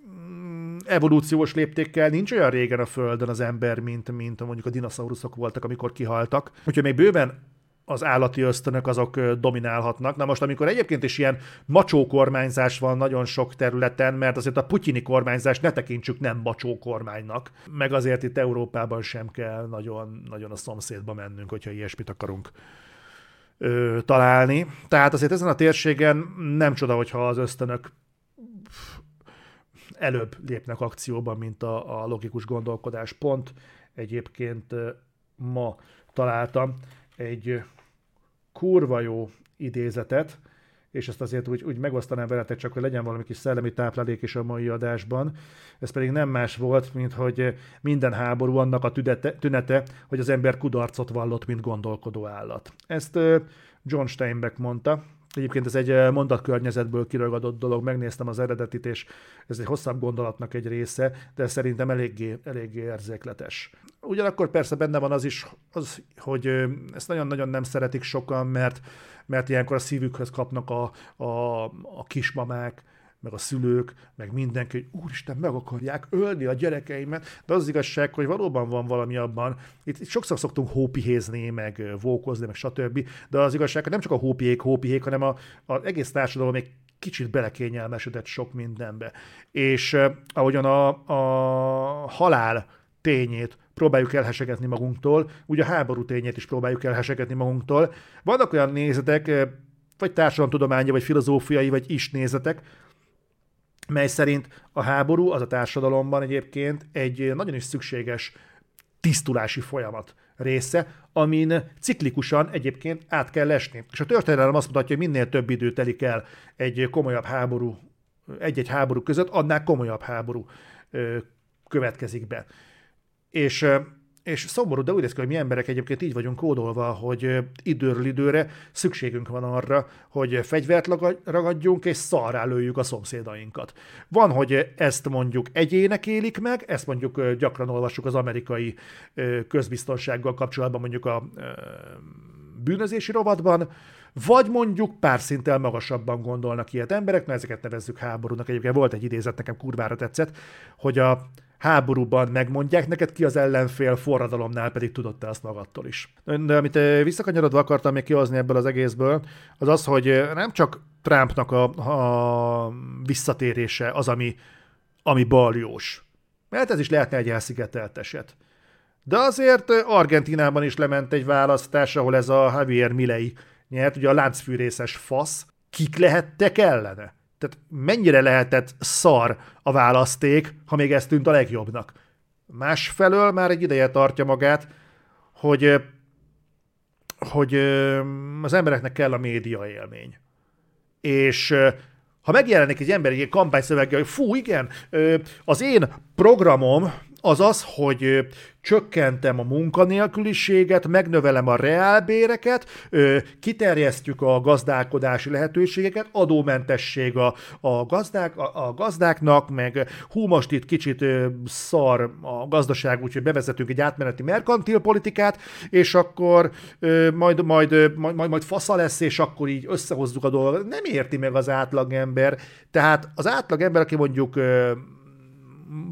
mm, evolúciós léptékkel nincs olyan régen a Földön az ember, mint, mint mondjuk a dinoszauruszok voltak, amikor kihaltak. Úgyhogy még bőven az állati ösztönök azok dominálhatnak. Na most, amikor egyébként is ilyen macsó kormányzás van nagyon sok területen, mert azért a putyini kormányzás ne tekintsük nem macsó kormánynak, meg azért itt Európában sem kell nagyon, nagyon a szomszédba mennünk, hogyha ilyesmit akarunk ö, találni. Tehát azért ezen a térségen nem csoda, hogyha az ösztönök előbb lépnek akcióban, mint a, a logikus gondolkodás. Pont egyébként ma találtam egy kurva jó idézetet, és ezt azért úgy, úgy megosztanám veletek, csak hogy legyen valami kis szellemi táplálék is a mai adásban. Ez pedig nem más volt, mint hogy minden háború annak a tünete, tünete, hogy az ember kudarcot vallott, mint gondolkodó állat. Ezt John Steinbeck mondta, Egyébként ez egy mondatkörnyezetből kiragadott dolog, megnéztem az eredetit, és ez egy hosszabb gondolatnak egy része, de szerintem eléggé, eléggé érzékletes. Ugyanakkor persze benne van az is, az, hogy ezt nagyon-nagyon nem szeretik sokan, mert, mert ilyenkor a szívükhöz kapnak a, a, a kismamák, meg a szülők, meg mindenki, hogy úristen, meg akarják ölni a gyerekeimet, de az, az igazság, hogy valóban van valami abban, itt, itt sokszor szoktunk hópihézni, meg vókozni, meg stb., de az igazság, hogy nem csak a hópihék, hópihék, hanem a, az egész társadalom még kicsit belekényelmesedett sok mindenbe. És ahogyan a, a halál tényét próbáljuk elhesegetni magunktól, úgy a háború tényét is próbáljuk elhesegetni magunktól. Vannak olyan nézetek, vagy társadalomtudományi, vagy filozófiai, vagy is nézetek, mely szerint a háború az a társadalomban egyébként egy nagyon is szükséges tisztulási folyamat része, amin ciklikusan egyébként át kell esni. És a történelem azt mutatja, hogy minél több idő telik el egy komolyabb háború, egy-egy háború között, annál komolyabb háború következik be. És és szomorú, de úgy néz ki, hogy mi emberek egyébként így vagyunk kódolva, hogy időről időre szükségünk van arra, hogy fegyvert ragadjunk, és szarrá lőjük a szomszédainkat. Van, hogy ezt mondjuk egyének élik meg, ezt mondjuk gyakran olvassuk az amerikai közbiztonsággal kapcsolatban, mondjuk a bűnözési rovatban, vagy mondjuk pár szinttel magasabban gondolnak ilyet emberek, mert ezeket nevezzük háborúnak. Egyébként volt egy idézet, nekem kurvára tetszett, hogy a háborúban megmondják neked ki az ellenfél, forradalomnál pedig tudod te azt magadtól is. De amit eh, visszakanyarodva akartam még kihozni ebből az egészből, az az, hogy eh, nem csak Trumpnak a, a visszatérése az, ami, ami baljós. Mert ez is lehetne egy elszigetelt eset. De azért eh, Argentinában is lement egy választás, ahol ez a Javier Milei nyert, ugye a láncfűrészes fasz. Kik lehettek ellene? Tehát mennyire lehetett szar a választék, ha még ez tűnt a legjobbnak. Másfelől már egy ideje tartja magát, hogy, hogy az embereknek kell a média élmény. És ha megjelenik egy ember egy kampányszöveggel, hogy fú, igen, az én programom az az, hogy csökkentem a munkanélküliséget, megnövelem a reálbéreket, kiterjesztjük a gazdálkodási lehetőségeket, adómentesség a, a, gazdák, a, a gazdáknak, meg hú, most itt kicsit szar a gazdaság, úgyhogy bevezetünk egy átmeneti merkantil politikát, és akkor majd, majd, majd, majd, majd fasza lesz, és akkor így összehozzuk a dolgot. Nem érti meg az átlagember. Tehát az átlagember, aki mondjuk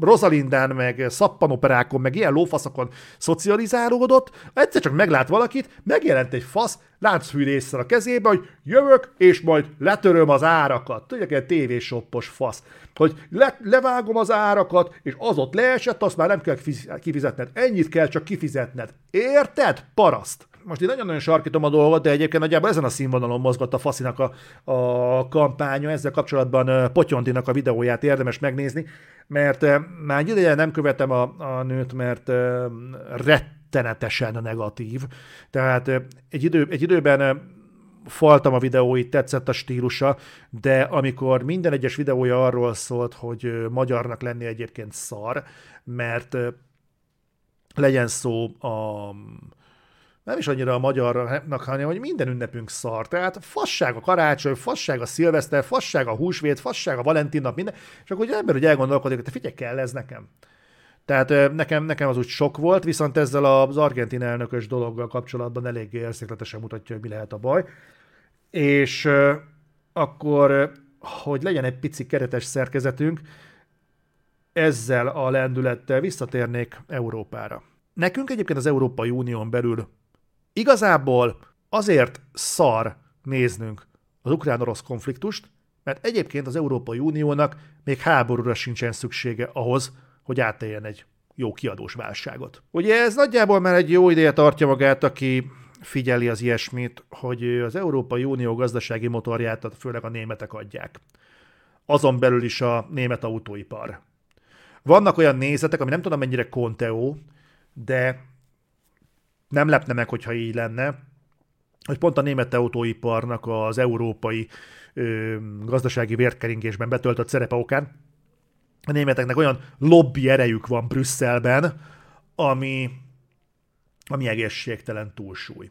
Rosalindán, meg szappanoperákon, meg ilyen lófaszokon szocializálódott, egyszer csak meglát valakit, megjelent egy fasz láncfűrészsel a kezébe, hogy jövök, és majd letöröm az árakat. Tudják, egy tévésoppos fasz. Hogy le, levágom az árakat, és az ott leesett, azt már nem kell kifizetned. Ennyit kell csak kifizetned. Érted? Paraszt! Most én nagyon-nagyon sarkítom a dolgot, de egyébként nagyjából ezen a színvonalon mozgott a Faszinak a, a kampánya, ezzel kapcsolatban Potyondinak a videóját érdemes megnézni, mert már egy ideje nem követem a, a nőt, mert rettenetesen negatív. Tehát egy, idő, egy időben faltam a videóit, tetszett a stílusa, de amikor minden egyes videója arról szólt, hogy magyarnak lenni egyébként szar, mert legyen szó a nem is annyira a magyarnak, hanem hogy minden ünnepünk szar. Tehát fasság a karácsony, fasság a szilveszter, fasság a húsvét, fasság a Valentin nap, minden. És akkor ugye ember hogy elgondolkodik, hogy te figyelj, kell ez nekem. Tehát nekem, nekem az úgy sok volt, viszont ezzel az argentin elnökös dologgal kapcsolatban eléggé érzékletesen mutatja, hogy mi lehet a baj. És akkor, hogy legyen egy pici keretes szerkezetünk, ezzel a lendülettel visszatérnék Európára. Nekünk egyébként az Európai Unión belül igazából azért szar néznünk az ukrán-orosz konfliktust, mert egyébként az Európai Uniónak még háborúra sincsen szüksége ahhoz, hogy átéljen egy jó kiadós válságot. Ugye ez nagyjából már egy jó ideje tartja magát, aki figyeli az ilyesmit, hogy az Európai Unió gazdasági motorját főleg a németek adják. Azon belül is a német autóipar. Vannak olyan nézetek, ami nem tudom mennyire konteó, de nem lepne meg, hogyha így lenne, hogy pont a német autóiparnak az európai ö, gazdasági vérkeringésben betöltött szerepe okán a németeknek olyan lobby erejük van Brüsszelben, ami, ami egészségtelen túlsúly.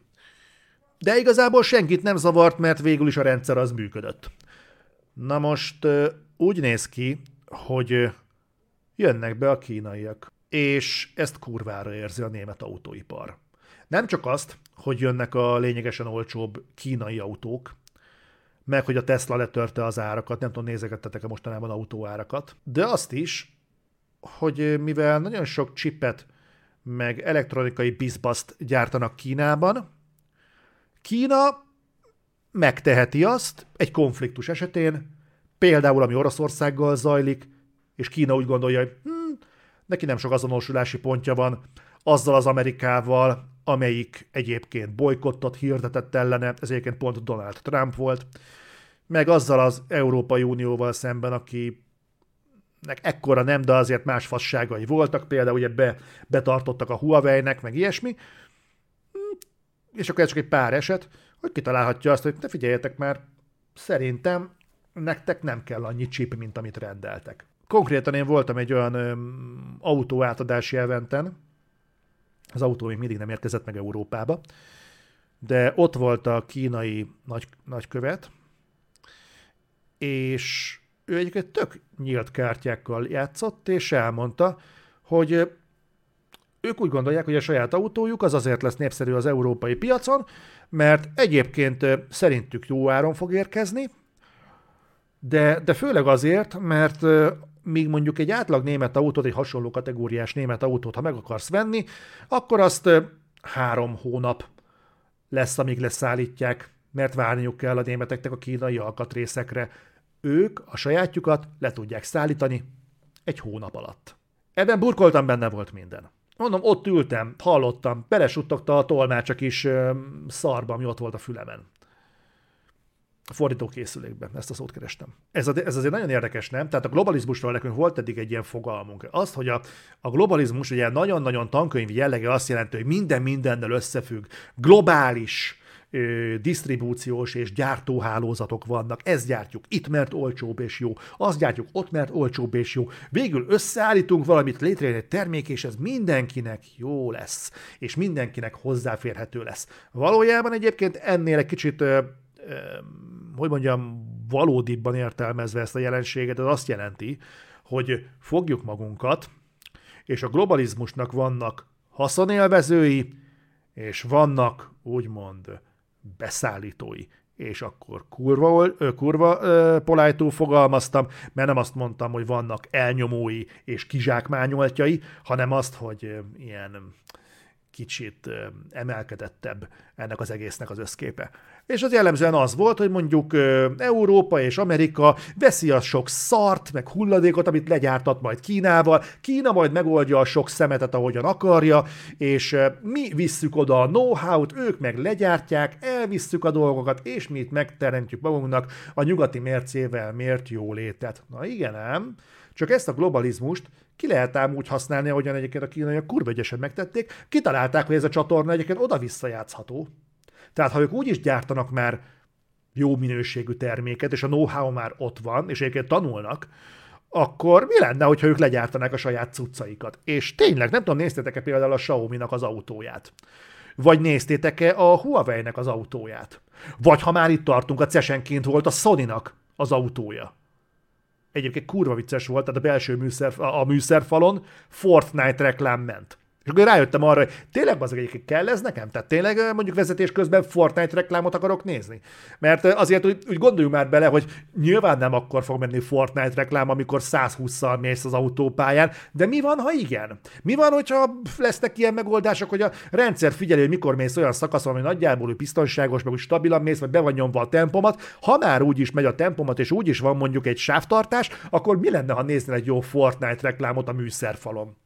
De igazából senkit nem zavart, mert végül is a rendszer az működött. Na most úgy néz ki, hogy jönnek be a kínaiak, és ezt kurvára érzi a német autóipar. Nem csak azt, hogy jönnek a lényegesen olcsóbb kínai autók, meg hogy a Tesla letörte az árakat, nem tudom, nézegettetek-e mostanában autóárakat, de azt is, hogy mivel nagyon sok chipet, meg elektronikai bizbaszt gyártanak Kínában, Kína megteheti azt egy konfliktus esetén, például ami Oroszországgal zajlik, és Kína úgy gondolja, hogy hm, neki nem sok azonosulási pontja van azzal az Amerikával, amelyik egyébként bolykottot hirdetett ellene, ez egyébként pont Donald Trump volt, meg azzal az Európai Unióval szemben, aki nek ekkora nem, de azért más fasságai voltak, például ugye be, betartottak a Huawei-nek, meg ilyesmi, hm, és akkor ez csak egy pár eset, hogy kitalálhatja azt, hogy te figyeljetek már, szerintem nektek nem kell annyi chip, mint amit rendeltek. Konkrétan én voltam egy olyan öm, autóátadási eventen, az autó még mindig nem érkezett meg Európába, de ott volt a kínai nagy, nagykövet, és ő egyébként tök nyílt kártyákkal játszott, és elmondta, hogy ők úgy gondolják, hogy a saját autójuk az azért lesz népszerű az európai piacon, mert egyébként szerintük jó áron fog érkezni, de, de főleg azért, mert míg mondjuk egy átlag német autót, egy hasonló kategóriás német autót, ha meg akarsz venni, akkor azt három hónap lesz, amíg leszállítják, mert várniuk kell a németeknek a kínai alkatrészekre. Ők a sajátjukat le tudják szállítani egy hónap alatt. Ebben burkoltam, benne volt minden. Mondom, ott ültem, hallottam, belesuttogta a tolmács ö, szarba, ami ott volt a fülemen fordítókészülékben, ezt a szót kerestem. Ez, a, ez azért nagyon érdekes, nem? Tehát a globalizmusról nekünk volt eddig egy ilyen fogalmunk. Azt, hogy a, a globalizmus ugye nagyon-nagyon tankönyv jellege azt jelenti, hogy minden mindennel összefügg. Globális disztribúciós és gyártóhálózatok vannak. Ezt gyártjuk itt, mert olcsóbb és jó. Azt gyártjuk ott, mert olcsóbb és jó. Végül összeállítunk valamit, létrejön egy termék, és ez mindenkinek jó lesz, és mindenkinek hozzáférhető lesz. Valójában egyébként ennél egy kicsit hogy mondjam, valódibban értelmezve ezt a jelenséget, ez azt jelenti, hogy fogjuk magunkat, és a globalizmusnak vannak haszonélvezői, és vannak úgymond beszállítói. És akkor kurva, kurva polájtól fogalmaztam, mert nem azt mondtam, hogy vannak elnyomói és kizsákmányoltjai, hanem azt, hogy ilyen kicsit emelkedettebb ennek az egésznek az összképe. És az jellemzően az volt, hogy mondjuk Európa és Amerika veszi a sok szart, meg hulladékot, amit legyártat majd Kínával, Kína majd megoldja a sok szemetet, ahogyan akarja, és mi visszük oda a know-how-t, ők meg legyártják, elvisszük a dolgokat, és mi itt megteremtjük magunknak a nyugati mércével mért jólétet. Na igen, ám, csak ezt a globalizmust ki lehet ám úgy használni, ahogyan egyébként a kínaiak kurva megtették, kitalálták, hogy ez a csatorna egyébként oda-vissza játszható. Tehát ha ők úgy is gyártanak már jó minőségű terméket, és a know-how már ott van, és egyébként tanulnak, akkor mi lenne, hogyha ők legyártanák a saját cuccaikat? És tényleg, nem tudom, néztétek-e például a Xiaomi-nak az autóját? Vagy néztétek-e a Huawei-nek az autóját? Vagy ha már itt tartunk, a cesenként volt a Sony-nak az autója. Egyébként kurva vicces volt, tehát a belső műszer, a műszerfalon Fortnite reklám ment. És akkor rájöttem arra, hogy tényleg az egyébként kell ez nekem? Tehát tényleg mondjuk vezetés közben Fortnite reklámot akarok nézni? Mert azért úgy, úgy gondoljunk már bele, hogy nyilván nem akkor fog menni Fortnite reklám, amikor 120-szal mész az autópályán, de mi van, ha igen? Mi van, hogyha lesznek ilyen megoldások, hogy a rendszer figyeli, hogy mikor mész olyan szakaszon, ami nagyjából hogy biztonságos, meg úgy stabilan mész, vagy be van nyomva a tempomat, ha már úgy is megy a tempomat, és úgy is van mondjuk egy sávtartás, akkor mi lenne, ha néznél egy jó Fortnite reklámot a műszerfalon?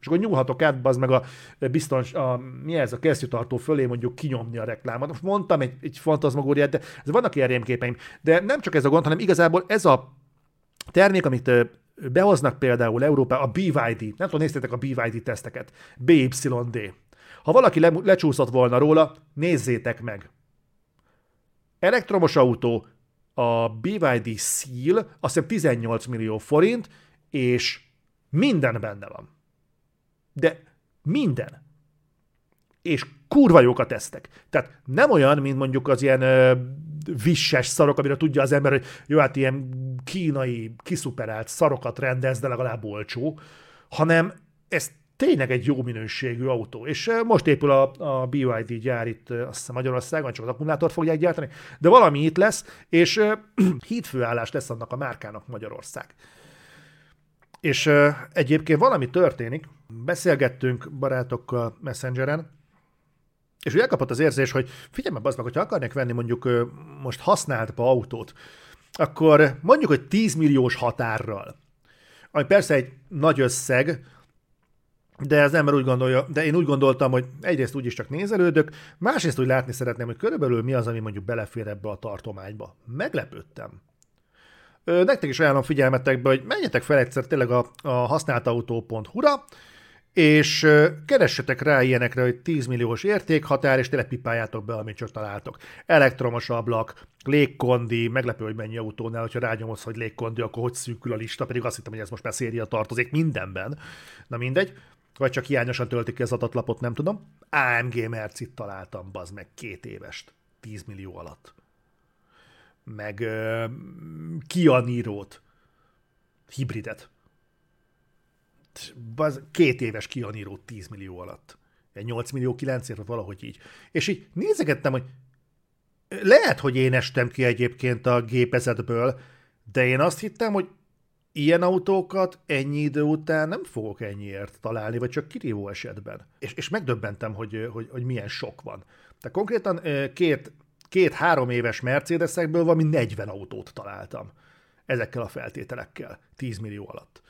És akkor nyúlhatok át, az meg a biztons, a, mi ez, a kesztyűtartó fölé mondjuk kinyomni a reklámot. Most mondtam egy, egy fantazmagóriát, de ez vannak ilyen rémképeim. De nem csak ez a gond, hanem igazából ez a termék, amit behoznak például Európa, a BYD, nem tudom, néztétek a BYD teszteket, BYD. Ha valaki le, lecsúszott volna róla, nézzétek meg. Elektromos autó, a BYD Seal, azt hiszem 18 millió forint, és minden benne van de minden. És kurva jók a tesztek. Tehát nem olyan, mint mondjuk az ilyen ö, visses szarok, amire tudja az ember, hogy jó, hát ilyen kínai, kiszuperált szarokat rendez, de legalább olcsó, hanem ez tényleg egy jó minőségű autó. És most épül a, a BYD gyár itt, azt hiszem Magyarországon, csak az akkumulátort fogják gyártani, de valami itt lesz, és hídfőállás lesz annak a márkának Magyarország. És egyébként valami történik, beszélgettünk barátokkal Messengeren, és úgy elkapott az érzés, hogy figyelj meg, meg, hogyha akarnak venni mondjuk uh, most használtba autót, akkor mondjuk, hogy 10 milliós határral, ami persze egy nagy összeg, de az ember úgy gondolja, de én úgy gondoltam, hogy egyrészt úgyis csak nézelődök, másrészt úgy látni szeretném, hogy körülbelül mi az, ami mondjuk belefér ebbe a tartományba. Meglepődtem. Nektek is ajánlom figyelmetekbe, hogy menjetek fel egyszer tényleg a, a használtautó.hu-ra, és keressetek rá ilyenekre, hogy 10 milliós értékhatár, és tényleg pipáljátok be, amit csak találtok. Elektromos ablak, légkondi, meglepő, hogy mennyi autónál, hogyha rányomodsz, hogy légkondi, akkor hogy szűkül a lista, pedig azt hittem, hogy ez most már széria tartozik mindenben. Na mindegy. Vagy csak hiányosan töltik ki az adatlapot, nem tudom. AMG Mercit találtam, bazd meg, két évest. 10 millió alatt meg uh, Kia hibridet. Baz, két éves Kia Niro 10 millió alatt. Egy 8 millió 9 vagy valahogy így. És így nézegettem, hogy lehet, hogy én estem ki egyébként a gépezetből, de én azt hittem, hogy ilyen autókat ennyi idő után nem fogok ennyiért találni, vagy csak kirívó esetben. És, és megdöbbentem, hogy, hogy, hogy milyen sok van. Tehát konkrétan két két-három éves Mercedesekből valami 40 autót találtam. Ezekkel a feltételekkel. 10 millió alatt.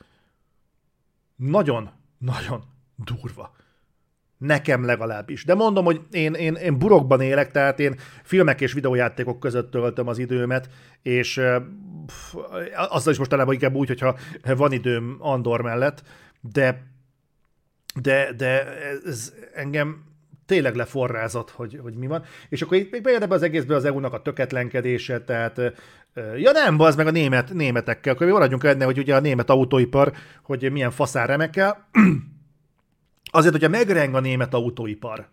Nagyon, nagyon durva. Nekem legalábbis. De mondom, hogy én, én, én burokban élek, tehát én filmek és videójátékok között töltöm az időmet, és pff, azzal is mostanában inkább úgy, hogyha van időm Andor mellett, de de, de ez engem tényleg leforrázott, hogy, hogy mi van. És akkor itt még bejön ebbe az egészbe az EU-nak a töketlenkedése, tehát ja nem, az meg a német, németekkel, akkor mi maradjunk enne, hogy ugye a német autóipar, hogy milyen faszán remekkel. Azért, hogyha megreng a német autóipar,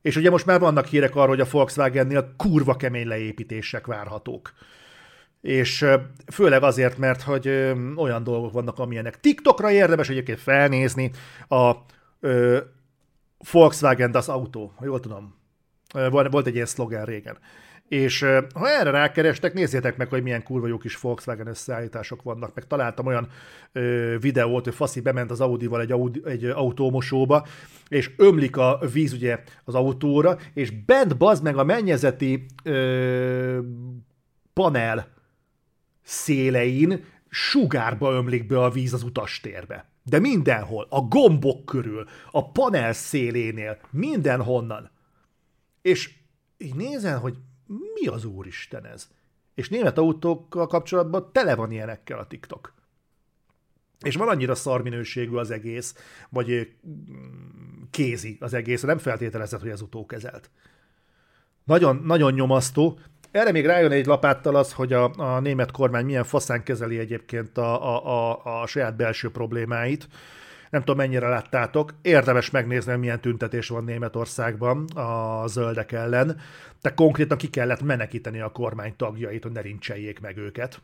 és ugye most már vannak hírek arról, hogy a Volkswagennél kurva kemény leépítések várhatók. És főleg azért, mert hogy olyan dolgok vannak, amilyenek TikTokra érdemes egyébként felnézni, a Volkswagen das Auto, ha jól tudom. Volt egy ilyen szlogen régen. és ha erre rákerestek, nézzétek meg, hogy milyen kurva jó kis Volkswagen összeállítások vannak, meg találtam olyan ö, videót, hogy Faszi bement az Audival egy, Audi, egy autómosóba, és ömlik a víz ugye az autóra, és bent bazd meg a mennyezeti ö, panel szélein sugárba ömlik be a víz az utastérbe. De mindenhol, a gombok körül, a panel szélénél, mindenhonnan. És így nézel, hogy mi az úristen ez? És német autókkal kapcsolatban tele van ilyenekkel a TikTok. És van annyira szarminőségű az egész, vagy kézi az egész, nem feltételezett, hogy ez utókezelt. Nagyon, nagyon nyomasztó. Erre még rájön egy lapáttal az, hogy a, a német kormány milyen faszán kezeli egyébként a, a, a, a saját belső problémáit. Nem tudom mennyire láttátok, érdemes megnézni, milyen tüntetés van Németországban a zöldek ellen, de konkrétan ki kellett menekíteni a kormány tagjait, hogy ne rincseljék meg őket.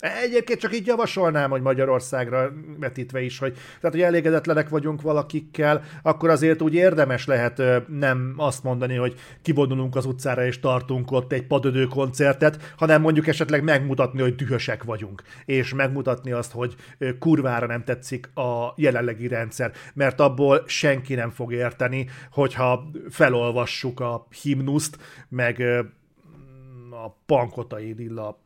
Egyébként csak így javasolnám, hogy Magyarországra vetítve is, hogy, tehát, hogy elégedetlenek vagyunk valakikkel, akkor azért úgy érdemes lehet nem azt mondani, hogy kivonulunk az utcára és tartunk ott egy padödő koncertet, hanem mondjuk esetleg megmutatni, hogy dühösek vagyunk, és megmutatni azt, hogy kurvára nem tetszik a jelenlegi rendszer, mert abból senki nem fog érteni, hogyha felolvassuk a himnuszt, meg a pankotai lilla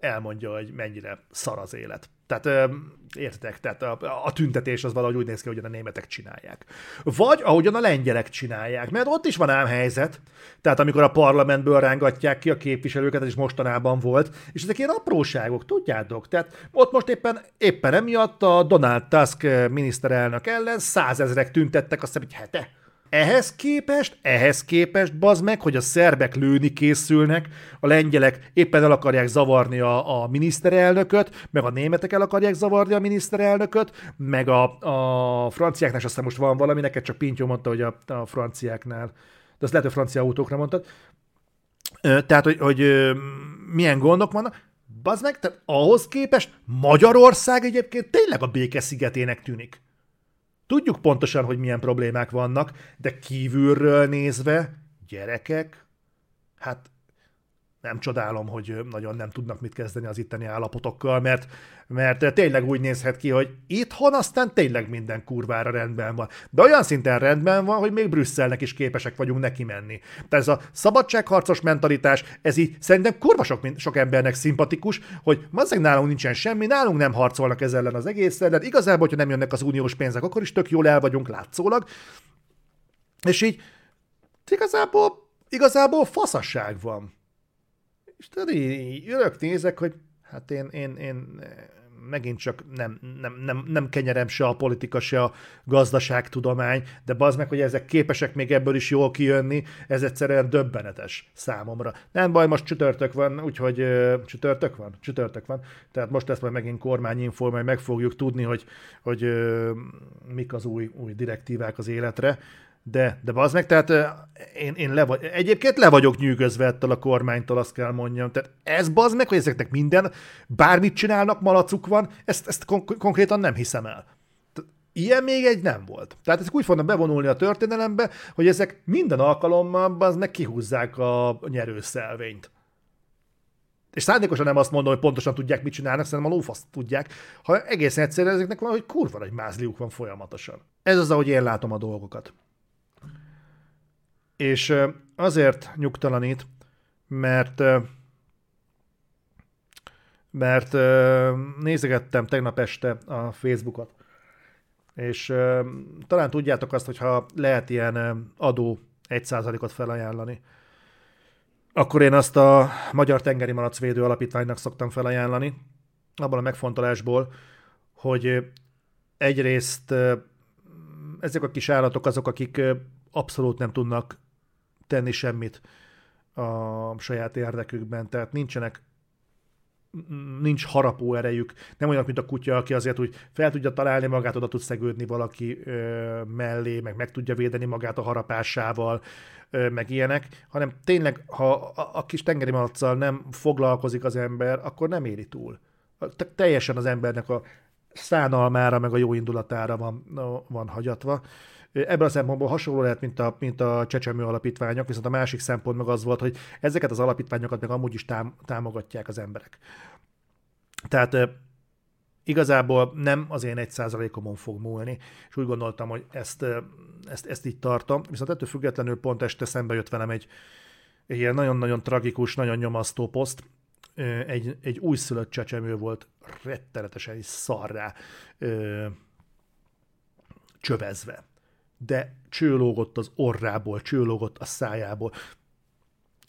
elmondja, hogy mennyire szar az élet. Tehát értek, tehát a, a tüntetés az valahogy úgy néz ki, hogy a németek csinálják. Vagy ahogyan a lengyelek csinálják, mert ott is van ám helyzet, tehát amikor a parlamentből rángatják ki a képviselőket, ez is mostanában volt, és ezek ilyen apróságok, tudjátok? Tehát ott most éppen, éppen emiatt a Donald Tusk miniszterelnök ellen százezrek tüntettek, azt hiszem, egy hete ehhez képest, ehhez képest, bazd meg, hogy a szerbek lőni készülnek, a lengyelek éppen el akarják zavarni a, a miniszterelnököt, meg a németek el akarják zavarni a miniszterelnököt, meg a, a franciáknál, és aztán most van valami, neked csak Pintyó mondta, hogy a, a franciáknál, de azt lehet, hogy francia autókra mondtad. Tehát, hogy, hogy milyen gondok vannak, bazd meg, tehát ahhoz képest Magyarország egyébként tényleg a béke szigetének tűnik. Tudjuk pontosan, hogy milyen problémák vannak, de kívülről nézve, gyerekek, hát nem csodálom, hogy nagyon nem tudnak mit kezdeni az itteni állapotokkal, mert, mert tényleg úgy nézhet ki, hogy itthon aztán tényleg minden kurvára rendben van. De olyan szinten rendben van, hogy még Brüsszelnek is képesek vagyunk neki menni. Tehát ez a szabadságharcos mentalitás, ez így szerintem kurva sok, sok embernek szimpatikus, hogy mazeg nálunk nincsen semmi, nálunk nem harcolnak ezzel ellen az egészen, de igazából, hogyha nem jönnek az uniós pénzek, akkor is tök jól el vagyunk látszólag. És így igazából, igazából faszasság van. És tudod, így örök nézek, hogy hát én, én, én megint csak nem, nem, nem, nem kenyerem se a politika, se a gazdaságtudomány, de bazd meg, hogy ezek képesek még ebből is jól kijönni, ez egyszerűen döbbenetes számomra. Nem baj, most csütörtök van, úgyhogy uh, csütörtök van? Csütörtök van. Tehát most lesz majd megint kormányinfo, majd meg fogjuk tudni, hogy, hogy uh, mik az új, új direktívák az életre. De, de az meg, tehát én, én le vagy, egyébként le vagyok nyűgözve ettől a kormánytól, azt kell mondjam. Tehát ez bazd meg, hogy ezeknek minden, bármit csinálnak, malacuk van, ezt, ezt kon- konkrétan nem hiszem el. Ilyen még egy nem volt. Tehát ezek úgy fognak bevonulni a történelembe, hogy ezek minden alkalommal az meg kihúzzák a nyerőszelvényt. És szándékosan nem azt mondom, hogy pontosan tudják, mit csinálnak, szerintem a lófaszt tudják, ha egészen egyszerűen ezeknek hogy kurva nagy mázliuk van folyamatosan. Ez az, ahogy én látom a dolgokat. És azért nyugtalanít, mert mert nézegettem tegnap este a Facebookot, és talán tudjátok azt, hogyha lehet ilyen adó 1%-ot felajánlani, akkor én azt a Magyar Tengeri Malacvédő Alapítványnak szoktam felajánlani, abban a megfontolásból, hogy egyrészt ezek a kis állatok azok, akik abszolút nem tudnak tenni semmit a saját érdekükben, tehát nincsenek nincs harapó erejük, nem olyan, mint a kutya, aki azért úgy fel tudja találni magát, oda tud szegődni valaki ö, mellé, meg meg tudja védeni magát a harapásával, ö, meg ilyenek, hanem tényleg, ha a, a kis tengeri malaccal nem foglalkozik az ember, akkor nem éri túl. Te, teljesen az embernek a szánalmára, meg a jó indulatára van, van hagyatva Ebből a szempontból hasonló lehet, mint a, mint a csecsemő alapítványok, viszont a másik szempont meg az volt, hogy ezeket az alapítványokat meg amúgy is tám- támogatják az emberek. Tehát igazából nem az én egy százalékomon fog múlni, és úgy gondoltam, hogy ezt, ezt, ezt így tartom, viszont ettől függetlenül pont este szembe jött velem egy, egy ilyen nagyon-nagyon tragikus, nagyon nyomasztó poszt, egy, egy újszülött csecsemő volt rettenetesen is szarrá csövezve. De csőlógott az orrából, csőlógott a szájából,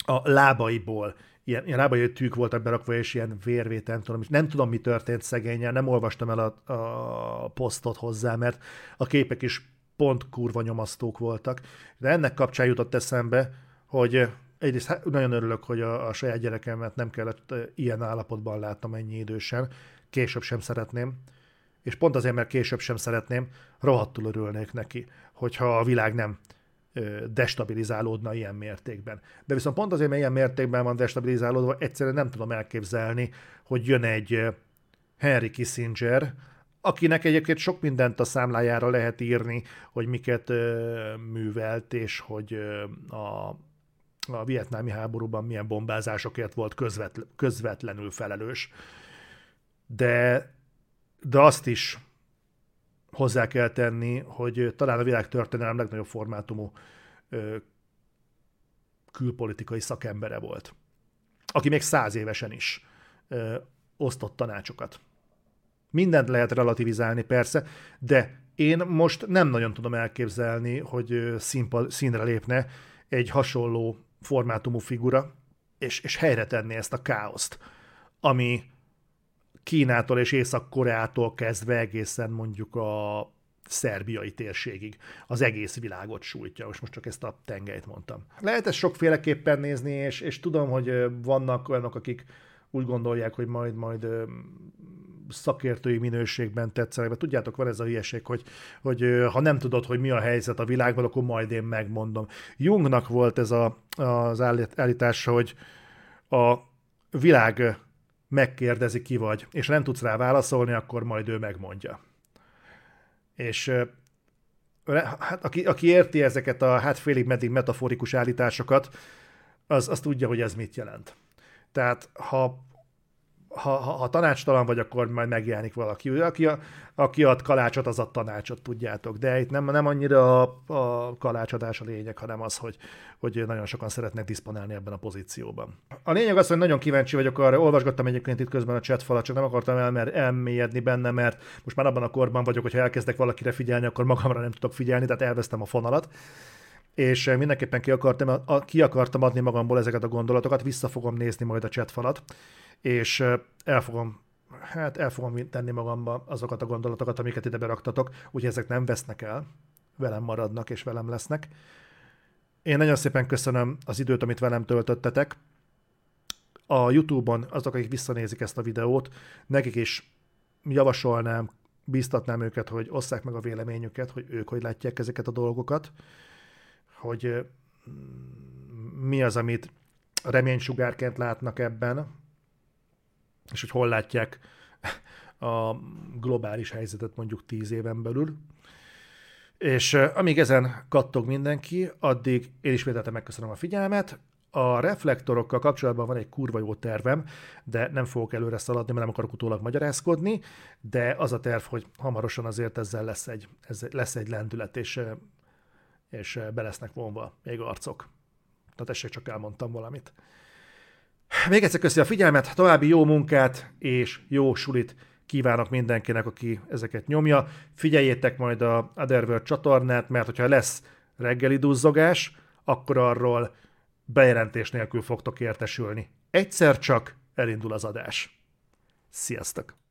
a lábaiból, ilyen, ilyen lábai tűk voltak berakva, és ilyen vérvét, nem tudom, nem tudom, mi történt szegényen, nem olvastam el a, a posztot hozzá, mert a képek is pont kurva nyomasztók voltak. De ennek kapcsán jutott eszembe, hogy egyrészt hát nagyon örülök, hogy a, a saját gyerekemet nem kellett ilyen állapotban látnom ennyi idősen, később sem szeretném, és pont azért, mert később sem szeretném, rohadtul örülnék neki, hogyha a világ nem destabilizálódna ilyen mértékben. De viszont pont azért, mert ilyen mértékben van destabilizálódva, egyszerűen nem tudom elképzelni, hogy jön egy Henry Kissinger, akinek egyébként sok mindent a számlájára lehet írni, hogy miket művelt, és hogy a a vietnámi háborúban milyen bombázásokért volt közvetl- közvetlenül felelős. De, de azt is hozzá kell tenni, hogy talán a világ történelem legnagyobb formátumú külpolitikai szakembere volt, aki még száz évesen is ö, osztott tanácsokat. Mindent lehet relativizálni persze, de én most nem nagyon tudom elképzelni, hogy színpad, színre lépne egy hasonló formátumú figura, és, és helyre tenni ezt a káoszt, ami Kínától és Észak-Koreától kezdve egészen mondjuk a szerbiai térségig az egész világot sújtja. Most, most csak ezt a tengelyt mondtam. Lehet ezt sokféleképpen nézni, és, és tudom, hogy vannak olyanok, akik úgy gondolják, hogy majd, majd szakértői minőségben tetszenek, mert tudjátok, van ez a hülyeség, hogy, hogy ha nem tudod, hogy mi a helyzet a világban, akkor majd én megmondom. Jungnak volt ez a, az állítása, hogy a világ megkérdezi, ki vagy, és nem tudsz rá válaszolni, akkor majd ő megmondja. És hát, aki, aki érti ezeket a hát félig meddig metaforikus állításokat, az, az tudja, hogy ez mit jelent. Tehát ha ha, ha, ha tanácstalan vagy, akkor majd megjelenik valaki. Aki, aki ad kalácsot, az a tanácsot, tudjátok. De itt nem, nem annyira a, a kalácsadás a lényeg, hanem az, hogy, hogy nagyon sokan szeretnek diszponálni ebben a pozícióban. A lényeg az, hogy nagyon kíváncsi vagyok arra, olvasgattam egyébként itt közben a chat falat, csak nem akartam elmer, elmélyedni benne, mert most már abban a korban vagyok, hogyha elkezdek valakire figyelni, akkor magamra nem tudok figyelni, tehát elvesztem a fonalat és mindenképpen ki akartam, ki akartam adni magamból ezeket a gondolatokat, vissza fogom nézni majd a chat falat és el fogom hát el fogom tenni magamba azokat a gondolatokat, amiket ide beraktatok, úgyhogy ezek nem vesznek el, velem maradnak és velem lesznek. Én nagyon szépen köszönöm az időt, amit velem töltöttetek. A YouTube-on azok, akik visszanézik ezt a videót, nekik is javasolnám, biztatnám őket, hogy osszák meg a véleményüket, hogy ők hogy látják ezeket a dolgokat, hogy mi az, amit reménysugárként látnak ebben, és hogy hol látják a globális helyzetet mondjuk tíz éven belül. És amíg ezen kattog mindenki, addig én ismételten megköszönöm a figyelmet. A reflektorokkal kapcsolatban van egy kurva jó tervem, de nem fogok előre szaladni, mert nem akarok utólag magyarázkodni, de az a terv, hogy hamarosan azért ezzel lesz egy, ez lesz egy lendület, és, és be lesznek vonva még arcok. Na tessék, csak elmondtam valamit. Még egyszer köszi a figyelmet, további jó munkát és jó sulit kívánok mindenkinek, aki ezeket nyomja. Figyeljétek majd a Otherworld csatornát, mert hogyha lesz reggeli duzzogás, akkor arról bejelentés nélkül fogtok értesülni. Egyszer csak elindul az adás. Sziasztok!